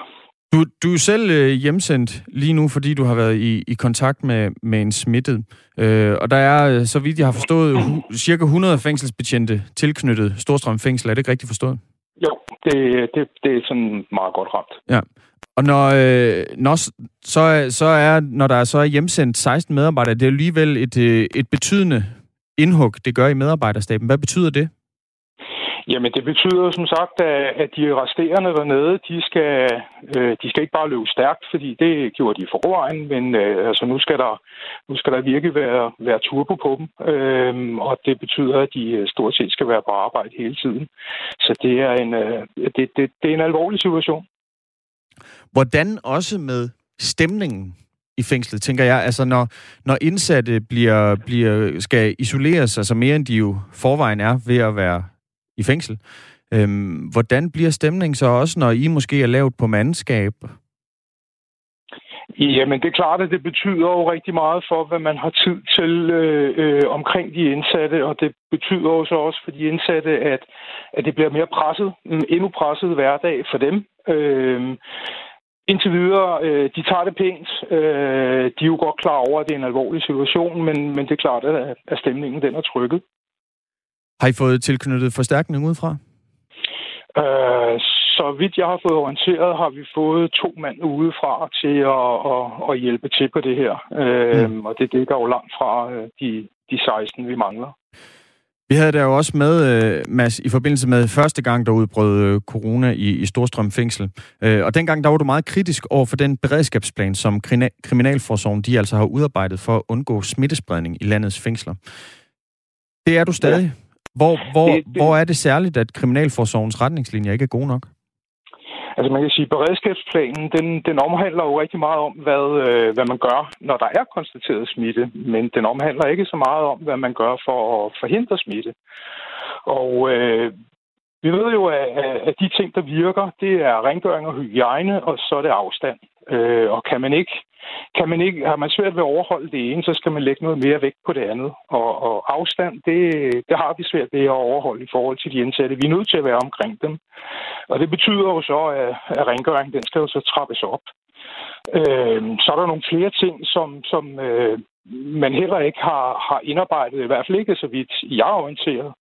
du, du er selv øh, hjemsendt lige nu, fordi du har været i, i kontakt med, med en smittet. Øh, og der er, øh, så vidt jeg har forstået, hu, cirka 100 fængselsbetjente tilknyttet Storstrøm Fængsel. Er det ikke rigtigt forstået?
Jo, det, det, det er sådan meget godt ramt.
Ja. Og når, øh, når, så, så er, når der er så er hjemsendt 16 medarbejdere, det er alligevel et, øh, et betydende indhug, det gør i medarbejderstaben. Hvad betyder det?
Jamen, det betyder som sagt, at de resterende dernede, de skal, øh, de skal ikke bare løbe stærkt, fordi det gjorde de i forvejen, men øh, altså, nu, skal der, nu skal der virkelig være, være turbo på dem, øhm, og det betyder, at de øh, stort set skal være på arbejde hele tiden. Så det er en, det, det, det er en alvorlig situation.
Hvordan også med stemningen i fængslet, tænker jeg. Altså, når, når indsatte bliver, bliver, skal isoleres, altså mere end de jo forvejen er ved at være i fængsel, øhm, hvordan bliver stemningen så også, når I måske er lavet på mandskab?
Jamen, det er klart, at det betyder jo rigtig meget for, hvad man har tid til øh, øh, omkring de indsatte, og det betyder jo så også for de indsatte, at, at det bliver mere presset, en endnu presset hverdag for dem. Øh, Indtil videre, øh, de tager det pænt. Øh, de er jo godt klar over, at det er en alvorlig situation, men, men det er klart, at, at stemningen den er trykket.
Har I fået tilknyttet forstærkning udefra?
Øh, så vidt jeg har fået orienteret, har vi fået to mand udefra til at, at, at hjælpe til på det her. Øh, mm. Og det dækker jo langt fra øh, de, de 16, vi mangler.
Vi havde der jo også med, uh, Mads, i forbindelse med første gang, der udbrød uh, corona i, i Storstrøm fængsel. Og dengang, der var du meget kritisk over for den beredskabsplan, som Kriminalforsorgen de altså har udarbejdet for at undgå smittespredning i landets fængsler. Det er du stadig. Ja. Hvor, hvor, det, det... hvor er det særligt, at Kriminalforsorgens retningslinjer ikke er gode nok?
Altså man kan sige, at beredskabsplanen, den, den omhandler jo rigtig meget om, hvad, øh, hvad man gør, når der er konstateret smitte, men den omhandler ikke så meget om, hvad man gør for at forhindre smitte. Og øh, vi ved jo, at, at de ting, der virker, det er rengøring og hygiejne, og så er det afstand. Øh, og kan man ikke kan man ikke, har man svært ved at overholde det ene, så skal man lægge noget mere vægt på det andet. Og, og afstand, det, det har vi svært ved at overholde i forhold til de indsatte. Vi er nødt til at være omkring dem. Og det betyder jo så, at, at rengøring, den skal jo så trappes op. Øh, så er der nogle flere ting, som, som øh, man heller ikke har, har indarbejdet, i hvert fald ikke så vidt jeg er orienteret.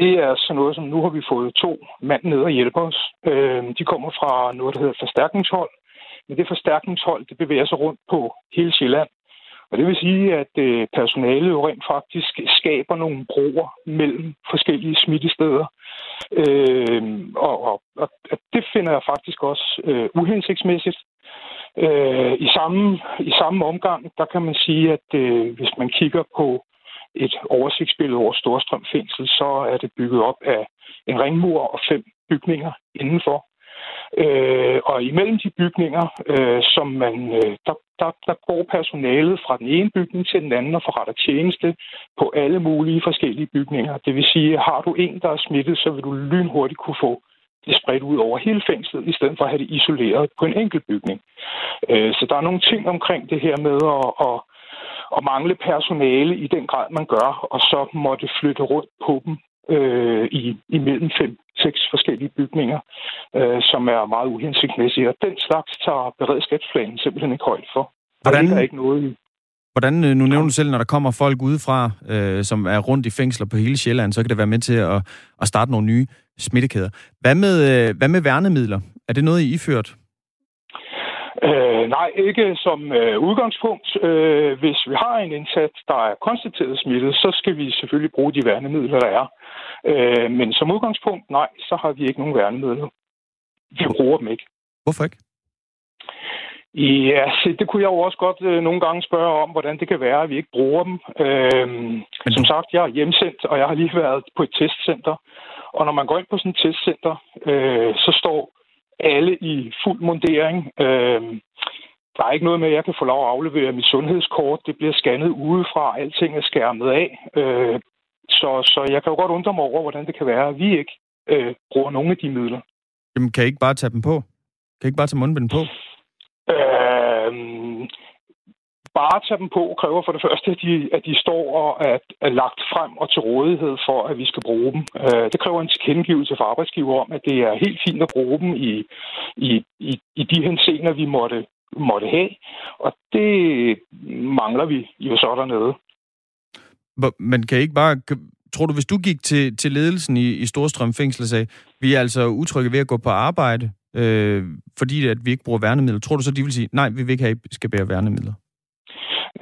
Det er sådan noget, som nu har vi fået to mand ned og hjælpe os. Øh, de kommer fra noget, der hedder forstærkningshold, men det forstærkningshold, det bevæger sig rundt på hele Sjælland. Og det vil sige, at øh, personalet jo rent faktisk skaber nogle broer mellem forskellige smittesteder. Øh, og, og, og det finder jeg faktisk også øh, uhensigtsmæssigt. Øh, i, samme, I samme omgang, der kan man sige, at øh, hvis man kigger på et oversigtsbillede over Storstrøm Fængsel, så er det bygget op af en ringmur og fem bygninger indenfor. Øh, og imellem de bygninger, øh, som man, øh, der, der, der går personalet fra den ene bygning til den anden og forretter tjeneste på alle mulige forskellige bygninger. Det vil sige, har du en, der er smittet, så vil du lynhurtigt kunne få det spredt ud over hele fængslet, i stedet for at have det isoleret på en enkelt bygning. Øh, så der er nogle ting omkring det her med at, at, at mangle personale i den grad, man gør, og så måtte flytte rundt på dem øh, i, imellem fem, seks forskellige bygninger, øh, som er meget uhensigtsmæssige. Og den slags tager beredskabsplanen simpelthen ikke højt for. Hvordan, der er ikke noget i.
Hvordan, øh, nu nævner du selv, når der kommer folk udefra, øh, som er rundt i fængsler på hele Sjælland, så kan det være med til at, at starte nogle nye smittekæder. Hvad med, øh, hvad med værnemidler? Er det noget, I iført?
Øh, nej, ikke som øh, udgangspunkt. Øh, hvis vi har en indsats, der er konstateret smittet, så skal vi selvfølgelig bruge de værnemidler, der er. Øh, men som udgangspunkt, nej, så har vi ikke nogen værnemidler. Vi bruger dem ikke.
Hvorfor ikke?
Ja, se, det kunne jeg jo også godt øh, nogle gange spørge om, hvordan det kan være, at vi ikke bruger dem. Øh, men som sagt, jeg er hjemsendt, og jeg har lige været på et testcenter. Og når man går ind på sådan et testcenter, øh, så står alle i fuld mundering. Øh, der er ikke noget med, at jeg kan få lov at aflevere mit sundhedskort. Det bliver scannet udefra. Alting er skærmet af. Øh, så, så jeg kan jo godt undre mig over, hvordan det kan være, at vi ikke øh, bruger nogle af de midler.
Jamen, kan I ikke bare tage dem på? Kan I ikke bare tage mundbind på?
Øh, bare tage dem på kræver for det første, at de, at de står og er, er lagt frem og til rådighed for, at vi skal bruge dem. Øh, det kræver en tilkendegivelse fra arbejdsgiver om, at det er helt fint at bruge dem i, i, i, i de henseender, vi måtte, måtte have. Og det mangler vi jo så dernede.
Man kan ikke bare... Tror du, hvis du gik til, til ledelsen i, i Storstrøm Fængsel og sagde, vi er altså utrygge ved at gå på arbejde, øh, fordi at vi ikke bruger værnemidler, tror du så, de vil sige, nej, vi vil ikke have, at I skal bære værnemidler?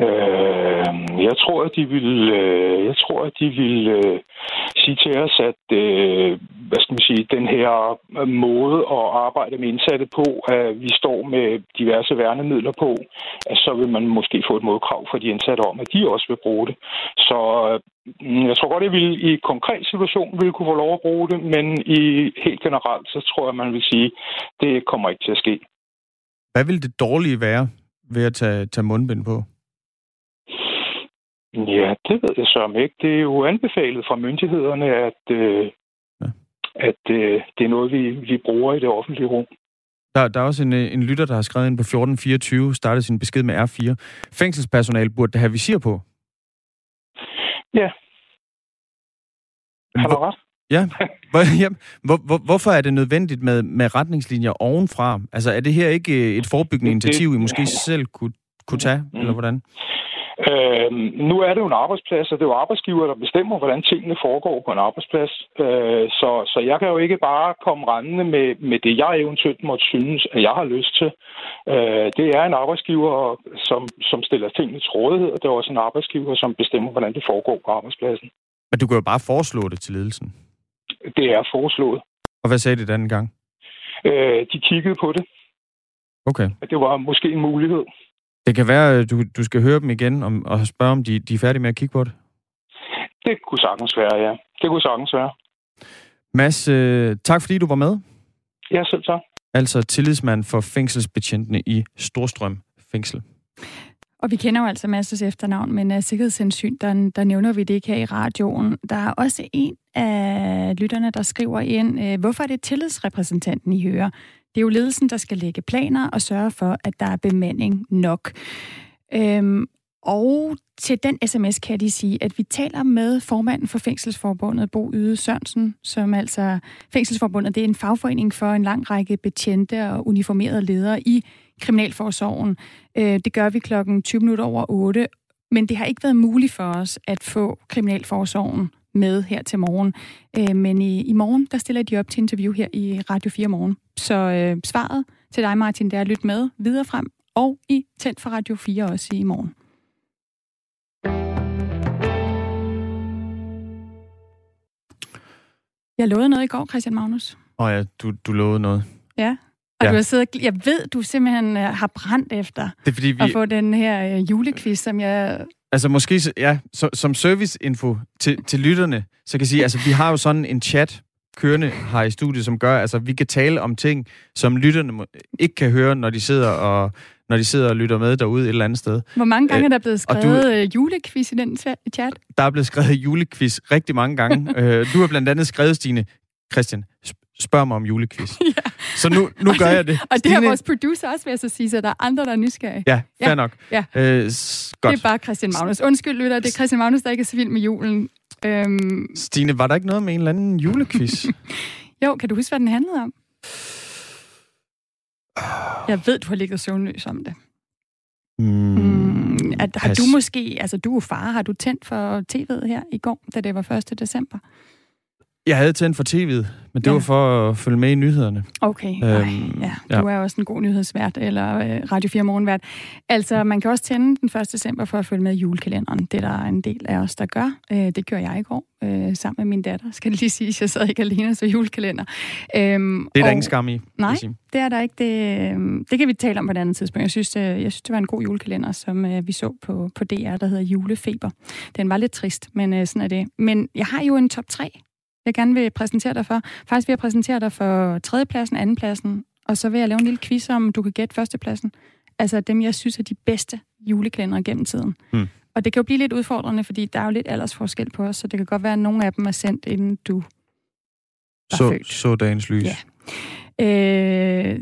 Øh, jeg tror, at de vil, øh, jeg tror, at de vil øh, sige til os, at øh, hvad skal man sige, den her måde at arbejde med indsatte på, at vi står med diverse værnemidler på, at så vil man måske få et modkrav fra de indsatte om, at de også vil bruge det. Så øh, jeg tror godt, at vi i en konkret situation vil kunne få lov at bruge det, men i helt generelt, så tror jeg, man vil sige, at det kommer ikke til at ske.
Hvad vil det dårlige være ved at tage, tage mundbind på?
Ja, det ved jeg så ikke. Det er jo anbefalet fra myndighederne, at, øh, ja. at øh, det er noget, vi, vi bruger i det offentlige rum.
Der, der er også en, øh, en lytter, der har skrevet ind på 1424, startet sin besked med R4. Fængselspersonale burde have visir på.
Ja. Har du ret?
Ja. Hvor, ja. Hvor, hvor, hvorfor er det nødvendigt med, med retningslinjer ovenfra? Altså, er det her ikke øh, et forebyggende initiativ, I måske selv kunne, kunne tage, mm. eller hvordan?
Øh, nu er det jo en arbejdsplads, og det er jo arbejdsgiver, der bestemmer, hvordan tingene foregår på en arbejdsplads. Øh, så, så jeg kan jo ikke bare komme rendende med, med det, jeg eventuelt måtte synes, at jeg har lyst til. Øh, det er en arbejdsgiver, som, som stiller tingene til rådighed, og det er også en arbejdsgiver, som bestemmer, hvordan det foregår på arbejdspladsen.
Men du kan jo bare foreslå det til ledelsen.
Det er foreslået.
Og hvad sagde de den gang?
Øh, de kiggede på det.
Okay.
At det var måske en mulighed.
Det kan være, du, du skal høre dem igen om, og spørge, om de, de er færdige med at kigge på det.
Det kunne sagtens være, ja. Det kunne sagtens være.
Mads, øh, tak fordi du var med.
Ja, selv tak.
Altså tillidsmand for fængselsbetjentene i Storstrøm Fængsel.
Og vi kender jo altså Mads' efternavn, men af sikkerhedshensyn, der, der nævner vi det ikke her i radioen. Der er også en af lytterne, der skriver ind, øh, hvorfor er det tillidsrepræsentanten, I hører? Det er jo ledelsen, der skal lægge planer og sørge for, at der er bemanding nok. Øhm, og til den sms kan de sige, at vi taler med formanden for Fængselsforbundet, Bo Yde Sørensen, som altså Fængselsforbundet, det er en fagforening for en lang række betjente og uniformerede ledere i Kriminalforsorgen. Øh, det gør vi klokken 20 minutter over 8, men det har ikke været muligt for os at få Kriminalforsorgen med her til morgen. Øh, men i, i morgen, der stiller de op til interview her i Radio 4 morgen. Så øh, svaret til dig, Martin, det er at lytte med videre frem, og i Tændt for Radio 4 også i morgen. Jeg lovede noget i går, Christian Magnus.
Åh oh ja, du, du lovede noget.
Ja, og ja. du har siddet, jeg ved, du simpelthen øh, har brændt efter
det er, fordi vi...
at få den her øh, julequiz, som jeg...
Altså måske, ja, så, som serviceinfo til, til lytterne, så kan jeg sige, altså vi har jo sådan en chat kørende her i studiet, som gør, altså vi kan tale om ting, som lytterne ikke kan høre, når de sidder og når de sidder og lytter med derude et eller andet sted.
Hvor mange gange er der blevet skrevet du, øh, julequiz i den chat?
Der er blevet skrevet julequiz rigtig mange gange. Øh, du har blandt andet skrevet, Stine, Christian, spørg mig om julequiz. ja. Så nu, nu gør jeg det.
Og det har vores producer også, vil jeg så sige, så der er andre, der er nysgerrige.
Ja, fair ja. nok.
Ja. Øh, godt. Det er bare Christian Magnus. Undskyld, lytter, det er Christian Magnus, der ikke er så vild med julen.
Øhm... Stine, var der ikke noget med en eller anden julequiz?
jo, kan du huske, hvad den handlede om? Jeg ved, du har ligget søvnløs om det. Mm, mm, at, har du måske, altså du er far, har du tændt for tv'et her i går, da det var 1. december?
Jeg havde tændt for tv'et, men det ja. var for at følge med i nyhederne.
Okay, øhm, Ej, ja. du ja. er også en god nyhedsvært, eller øh, Radio 4 morgenvært. Altså, man kan også tænde den 1. december for at følge med i julekalenderen. Det er der en del af os, der gør. Øh, det gør jeg i går, øh, sammen med min datter. Skal det lige sige, jeg sad ikke alene så julekalender.
Øhm, det er der ingen skam i.
Nej, det er der ikke. Det, øh, det kan vi tale om på et andet tidspunkt. Jeg synes, øh, jeg synes det var en god julekalender, som øh, vi så på, på DR, der hedder Julefeber. Den var lidt trist, men øh, sådan er det. Men jeg har jo en top 3 jeg gerne vil præsentere dig for. Faktisk vil jeg præsentere dig for tredjepladsen, andenpladsen, og så vil jeg lave en lille quiz om, du kan gætte førstepladsen. Altså dem, jeg synes er de bedste julekalendere gennem tiden. Mm. Og det kan jo blive lidt udfordrende, fordi der er jo lidt aldersforskel på os, så det kan godt være, at nogle af dem er sendt, inden du
så, født. Så dagens lys.
Ja. Øh,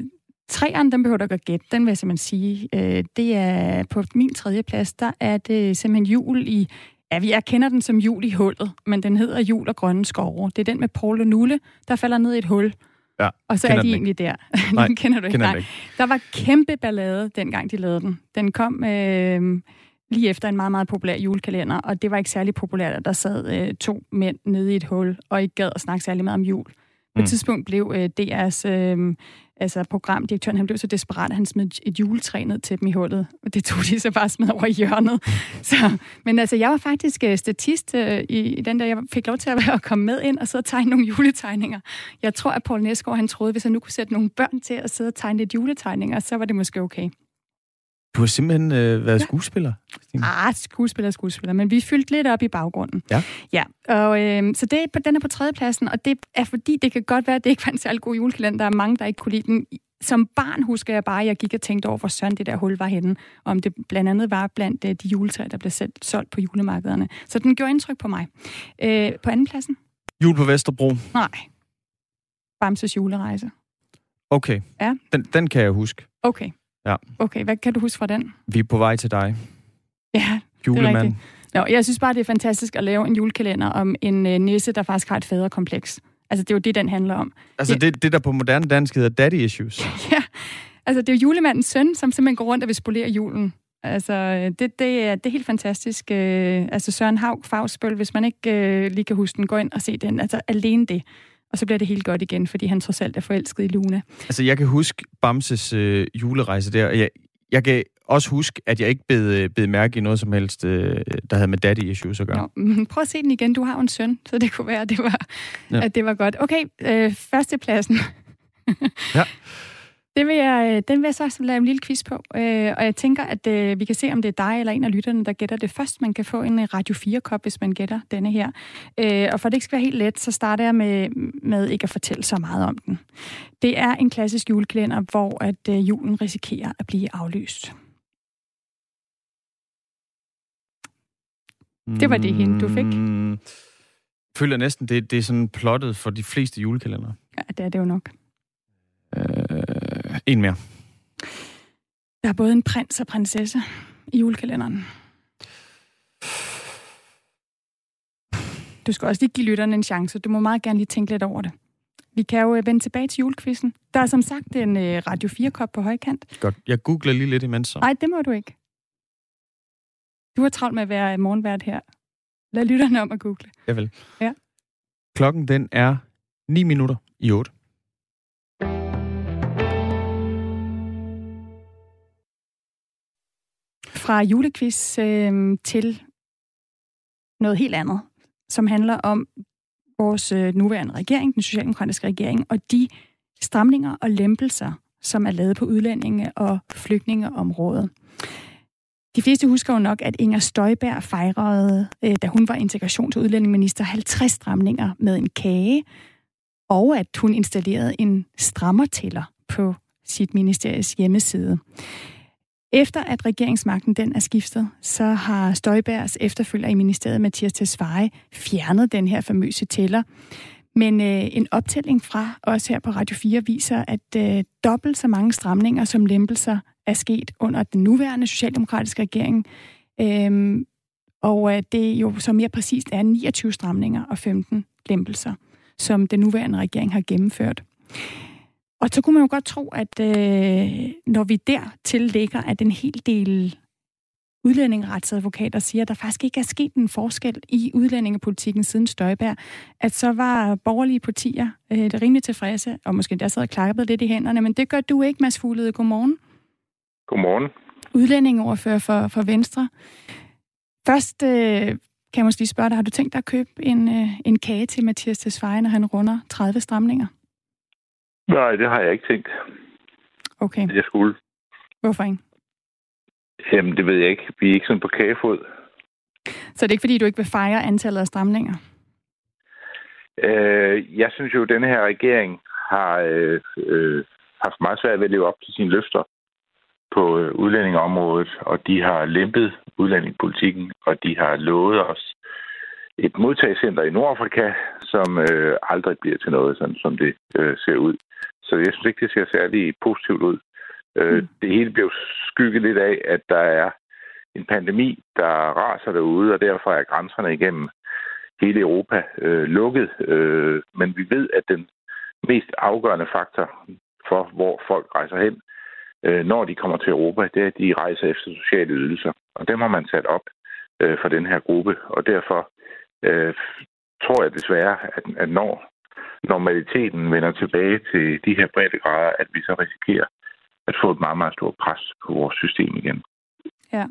Træerne, den behøver du ikke at gætte, den vil jeg simpelthen sige. Øh, det er på min tredje plads, der er det simpelthen jul i Ja, jeg kender den som jul i hullet, men den hedder Jul og Grønne Skove. Det er den med Paul og Nulle, der falder ned i et hul.
Ja,
og så er de egentlig der.
Nej,
den kender du ikke.
Kender Nej. ikke.
Der var kæmpe ballade, dengang de lavede den. Den kom øh, lige efter en meget, meget populær julekalender, og det var ikke særlig populært, at der sad øh, to mænd nede i et hul, og ikke gad at snakke særlig meget om jul. På et mm. tidspunkt blev øh, DR's øh, altså programdirektøren, han blev så desperat, at han smed et juletræ ned til dem i hullet. Og det tog de så bare smed over i hjørnet. Så, men altså, jeg var faktisk øh, statist øh, i, i den der, jeg fik lov til at, være, at komme med ind og sidde og tegne nogle juletegninger. Jeg tror, at Paul Næsgaard, han troede, hvis han nu kunne sætte nogle børn til at sidde og tegne lidt juletegninger, så var det måske okay.
Du har simpelthen øh, været ja. skuespiller?
Ah, skuespiller, skuespiller. Men vi fyldte lidt op i baggrunden.
Ja.
Ja, og øh, så det, den er på tredjepladsen, og det er fordi, det kan godt være, at det ikke var en særlig god julekalender. Der er mange, der ikke kunne lide den. som barn husker jeg bare, at jeg gik og tænkte over, hvor søren det der hul var henne. Om det blandt andet var blandt øh, de juletræer, der blev selv, solgt på julemarkederne. Så den gjorde indtryk på mig. Øh, på anden pladsen?
Jul på Vesterbro.
Nej. Bamses julerejse.
Okay.
Ja.
Den, den kan jeg huske.
Okay.
Ja.
Okay, hvad kan du huske fra den?
Vi er på vej til dig.
Ja,
Julemand.
Nå, jeg synes bare, det er fantastisk at lave en julekalender om en øh, nisse, der faktisk har et faderkompleks. Altså, det er jo det, den handler om.
Altså
Ja.
det, det der på moderne dansk hedder daddy issues.
Ja, altså det er jo julemandens søn, som simpelthen går rundt og vil spolere julen. Altså, det, det, er, det er helt fantastisk. Øh, altså Søren Haug, Fagsbøl, hvis man ikke øh, lige kan huske den, gå ind og se den. Altså alene det. Og så bliver det helt godt igen, fordi han trods alt er forelsket i Luna.
Altså jeg kan huske Bamses øh, julerejse der, og jeg, jeg kan også huske, at jeg ikke bed, øh, bed mærke i noget som helst, øh, der havde med daddy issues at gøre.
Nå, prøv at se den igen. Du har jo en søn, så det kunne være, at det var,
ja.
at det var godt. Okay, øh, førstepladsen.
Ja.
Det vil jeg, øh, den vil jeg så lave en lille quiz på. Øh, og jeg tænker, at øh, vi kan se, om det er dig eller en af lytterne, der gætter det først. Man kan få en øh, Radio 4-kop, hvis man gætter denne her. Øh, og for det ikke skal være helt let, så starter jeg med, med ikke at fortælle så meget om den. Det er en klassisk julekalender, hvor at øh, julen risikerer at blive aflyst. Det var det hint, du fik.
Mm, Jeg føler næsten, det, det er sådan plottet for de fleste julekalender.
Ja, det er det jo nok.
Øh, en mere.
Der er både en prins og prinsesse i julekalenderen. Du skal også lige give lytterne en chance. Du må meget gerne lige tænke lidt over det. Vi kan jo øh, vende tilbage til julekvisten. Der er som sagt en øh, Radio 4-kop på højkant.
Godt. Jeg googler lige lidt imens så.
Nej, det må du ikke. Du har travlt med at være morgenvært her. Lad lytterne om at google.
Jeg vil.
Ja.
Klokken den er 9 minutter i 8.
Fra julequiz øh, til noget helt andet, som handler om vores øh, nuværende regering, den socialdemokratiske regering, og de stramninger og lempelser, som er lavet på udlændinge- og flygtningeområdet. De fleste husker jo nok, at Inger Støjberg fejrede, øh, da hun var integrations- og udlændingeminister, 50 stramninger med en kage, og at hun installerede en strammertæller på sit ministeries hjemmeside. Efter at regeringsmagten den er skiftet, så har Støjbergs efterfølger i ministeriet, Mathias Tesfaye, fjernet den her famøse tæller. Men øh, en optælling fra os her på Radio 4 viser, at øh, dobbelt så mange stramninger som lempelser er sket under den nuværende socialdemokratiske regering. Øhm, og øh, det jo så mere præcist er 29 stramninger og 15 lempelser, som den nuværende regering har gennemført. Og så kunne man jo godt tro, at øh, når vi dertil lægger, at en hel del udlændingeretsadvokater siger, at der faktisk ikke er sket en forskel i udlændingepolitikken siden Støjberg, at så var borgerlige partier øh, det rimelig tilfredse, og måske der sad og klappede lidt i hænderne, men det gør du ikke, Mads Fuglede. Godmorgen.
Godmorgen.
Udlændingeordfører for, for Venstre. Først øh, kan jeg måske spørge dig, har du tænkt dig at købe en, øh, en kage til Mathias Tesfaye, når han runder 30 stramninger?
Nej, det har jeg ikke tænkt,
Okay,
jeg skulle.
hvorfor ikke?
Jamen, det ved jeg ikke. Vi er ikke sådan på kagefod.
Så det er ikke, fordi du ikke vil fejre antallet af stramninger?
Øh, jeg synes jo, at denne her regering har øh, øh, haft meget svært ved at leve op til sine løfter på øh, udlændingeområdet, og de har lempet udlændingepolitikken, og de har lovet os et modtagscenter i Nordafrika, som øh, aldrig bliver til noget, sådan som det øh, ser ud. Så jeg synes ikke, det ser særlig positivt ud. Øh,
Mm.
Det hele bliver skygget lidt af, at der er en pandemi, der raser derude, og derfor er grænserne igennem hele Europa øh, lukket. Øh, men vi ved, at den mest afgørende faktor for, hvor folk rejser hen, øh, når de kommer til Europa, det er, at de rejser efter sociale ydelser. Og dem har man sat op øh, for den her gruppe, og derfor øh, tror jeg desværre, at, at når normaliteten vender tilbage til de her breddegrader, at vi så risikerer at få et meget, meget stort pres på vores system igen.
Ja.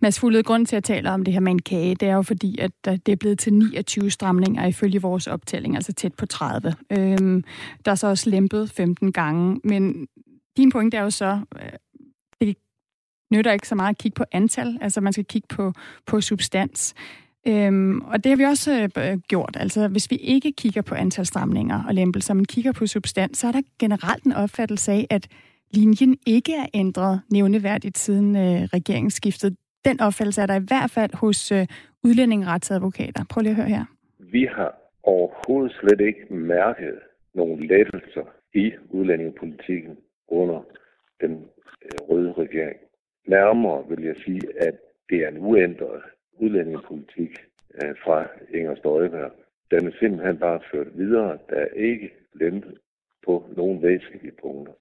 Mads Fuglede, grund til at tale om det her med en kage, det er jo fordi, at det er blevet til 29 stramninger ifølge vores optælling, altså tæt på 30. Øhm, der er så også lempet 15 gange, men din point er jo så, øh, det nytter ikke så meget at kigge på antal, altså man skal kigge på, på substans. Øhm, og det har vi også øh, gjort. Altså, hvis vi ikke kigger på antal stramninger og lempelser, men kigger på substans, så er der generelt en opfattelse af, at linjen ikke er ændret nævneværdigt siden øh, regeringsskiftet. Den opfattelse er der i hvert fald hos øh, udlændingeretsadvokater. Prøv lige at høre her.
Vi har overhovedet slet ikke mærket nogle lettelser i udlændingepolitikken under den øh, røde regering. Nærmere vil jeg sige, at det er en uændret udlændingepolitik øh, fra Inger Støjberg. Den er simpelthen bare ført videre. Der er ikke lempet på nogle væsentlige punkter.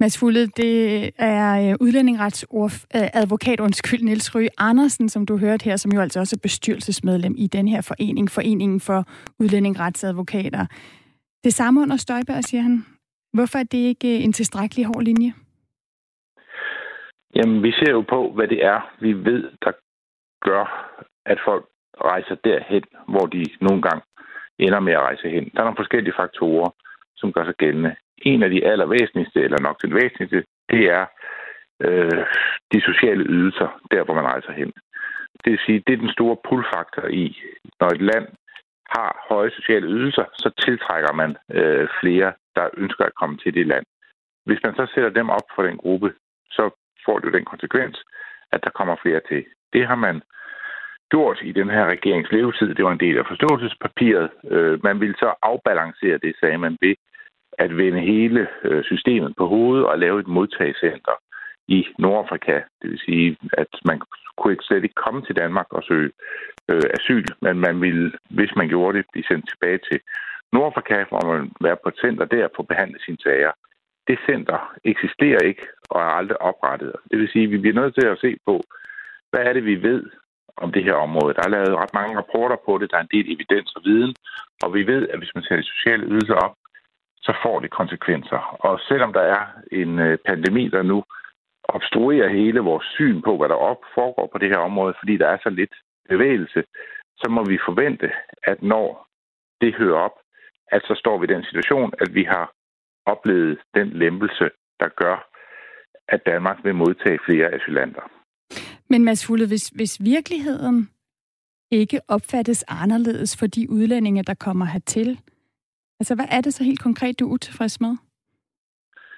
Mads Fulle, det er øh, udlændingeretsadvokat, undskyld, Niels Røge Andersen, som du hørte her, som jo altså også er bestyrelsesmedlem i den her forening, Foreningen for Udlændingeretsadvokater. Det samme under Støjberg, siger han. Hvorfor er det ikke en tilstrækkelig hård linje?
Jamen, vi ser jo på, hvad det er, vi ved, der gør, at folk rejser derhen, hvor de nogle gange ender med at rejse hen. Der er nogle forskellige faktorer, som gør sig gældende. En af de allervæsentligste, eller nok den væsentligste, det er øh, de sociale ydelser, der hvor man rejser hen. Det vil sige, det er den store pullfaktor i, når et land har høje sociale ydelser, så tiltrækker man øh, flere, der ønsker at komme til det land. Hvis man så sætter dem op for den gruppe, så får det jo den konsekvens, at der kommer flere til. Det har man gjort i den her regerings levetid. Det var en del af forståelsespapiret. Øh, man ville så afbalancere det, sagde man, ved at vende hele øh, systemet på hovedet og lave et modtagscenter i Nordafrika. Det vil sige, at man kunne ikke slet ikke komme til Danmark og søge øh, asyl, men man ville, hvis man gjorde det, blive sendt tilbage til Nordafrika, hvor man være på et center der for at behandle sine sager. Det center eksisterer ikke og er aldrig oprettet. Det vil sige, at vi bliver nødt til at se på, hvad er det, vi ved om det her område. Der er lavet ret mange rapporter på det, der er en del evidens og viden, og vi ved, at hvis man sætter sociale ydelser op, så får det konsekvenser. Og selvom der er en øh, pandemi, der nu obstruerer hele vores syn på, hvad der op foregår på det her område, fordi der er så lidt bevægelse, så må vi forvente, at når det hører op, at så står vi i den situation, at vi har oplevet den lempelse, der gør, at Danmark vil modtage flere asylanter.
Men Mads Fulle, hvis, hvis virkeligheden ikke opfattes anderledes for de udlændinge, der kommer hertil, altså hvad er det så helt konkret, du er utilfreds med?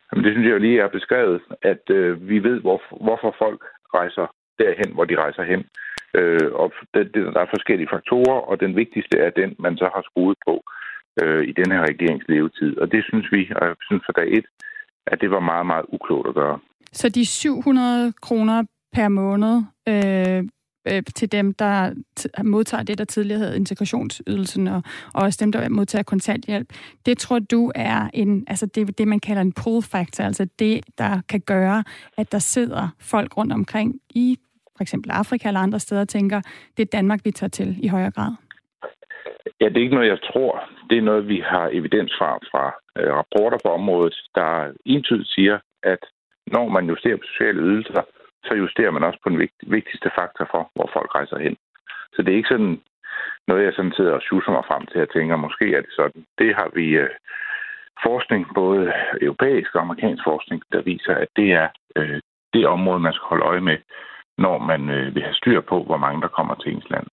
Jamen, det synes jeg jo lige er beskrevet, at øh, vi ved, hvor, hvorfor folk rejser derhen, hvor de rejser hen. Øh, og det, det, der er forskellige faktorer, og den vigtigste er den, man så har skruet på øh, i den her regerings levetid. Og det synes vi, og jeg synes for dag et, at det var meget, meget uklogt at gøre.
Så de 700 kroner per måned øh, øh, til dem, der modtager det, der tidligere hed integrationsydelsen, og, og også dem, der modtager kontanthjælp. Det tror du er en, altså det, det, man kalder en pull factor, altså det, der kan gøre, at der sidder folk rundt omkring i for eksempel Afrika eller andre steder, og tænker, det er Danmark, vi tager til i højere grad.
Ja, det er ikke noget, jeg tror. Det er noget, vi har evidens fra, fra rapporter på området, der entydigt siger, at når man justerer på sociale ydelser, så justerer man også på den vigtigste faktor for, hvor folk rejser hen. Så det er ikke sådan noget, jeg sådan sidder og suser mig frem til at tænke, måske er det sådan. Det har vi øh, forskning, både europæisk og amerikansk forskning, der viser, at det er øh, det område, man skal holde øje med, når man øh, vil have styr på, hvor mange der kommer til ens land.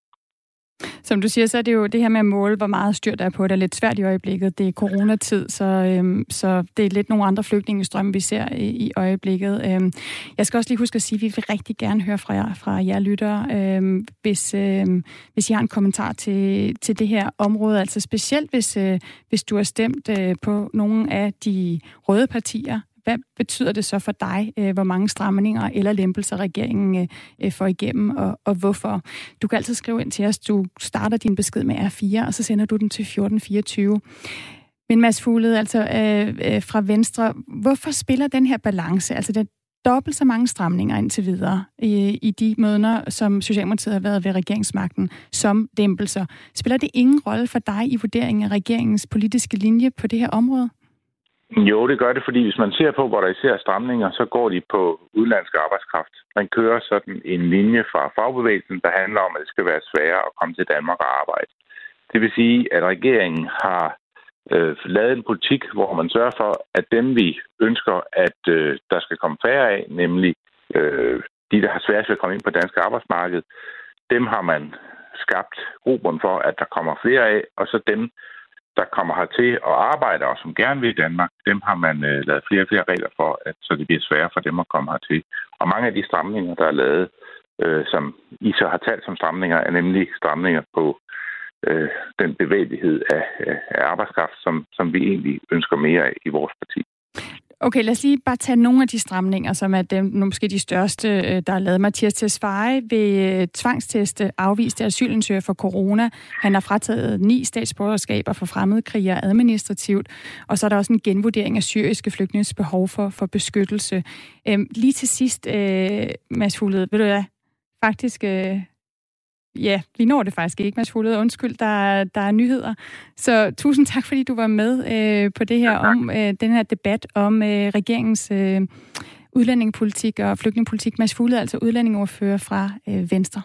Som du siger, så er det jo det her med at måle, hvor meget styr der er på det, er lidt svært i øjeblikket. Det er coronatid, så, øhm, så det er lidt nogle andre flygtningestrømme, vi ser i, i øjeblikket. Øhm, jeg skal også lige huske at sige, at vi vil rigtig gerne høre fra jer, fra jer lyttere, øhm, hvis, øhm, hvis I har en kommentar til, til det her område. Altså specielt, hvis, øh, hvis du har stemt øh, på nogle af de røde partier, hvad betyder det så for dig, øh, hvor mange stramninger eller lempelser regeringen øh, øh, får igennem, og, og hvorfor? Du kan altid skrive ind til os. Du starter din besked med R4, og så sender du den til 1424. Men Mads Fuglede, altså øh, fra Venstre, hvorfor spiller den her balance, altså den dobbelt så mange stramninger indtil videre i, i de måneder, som Socialdemokratiet har været ved regeringsmagten, som dæmpelser. Spiller det ingen rolle for dig i vurderingen af regeringens politiske linje på det her område?
Jo, det gør det, fordi hvis man ser på, hvor der især er stramninger, så går de på udenlandsk arbejdskraft. Man kører sådan en linje fra fagbevægelsen, der handler om, at det skal være sværere at komme til Danmark og arbejde. Det vil sige, at regeringen har øh, lavet en politik, hvor man sørger for, at dem, vi ønsker, at øh, der skal komme færre af, nemlig øh, de, der har svært ved at komme ind på dansk arbejdsmarked, dem har man skabt grobund for, at der kommer flere af, og så dem, der kommer hertil og arbejder, og som gerne vil i Danmark, dem har man øh, lavet flere og flere regler for, at, så det bliver sværere for dem at komme hertil. Og mange af de stramninger, der er lavet, øh, som I så har talt som stramninger, er nemlig stramninger på øh, den bevægelighed af, af arbejdskraft, som, som vi egentlig ønsker mere af i vores parti.
Okay, lad os lige bare tage nogle af de stramninger, som er dem, måske de største, øh, der er lavet. Mathias Tesfaye ved øh, tvangsteste afviste asylansøgere for corona. Han har frataget ni statsborgerskaber for fremmedkrigere administrativt. Og så er der også en genvurdering af syriske flygtninges behov for, for beskyttelse. Øhm, lige til sidst, øh, Mads Fuglede, ved du hvad? Faktisk øh, Ja, vi når det faktisk ikke, Mads Fuglede. Undskyld, der, der er nyheder. Så tusind tak, fordi du var med øh, på det her ja, om øh, den her debat om øh, regeringens øh, udlændingepolitik og flygtningepolitik. Mads Fuglede, altså udlændingeordfører fra øh, Venstre.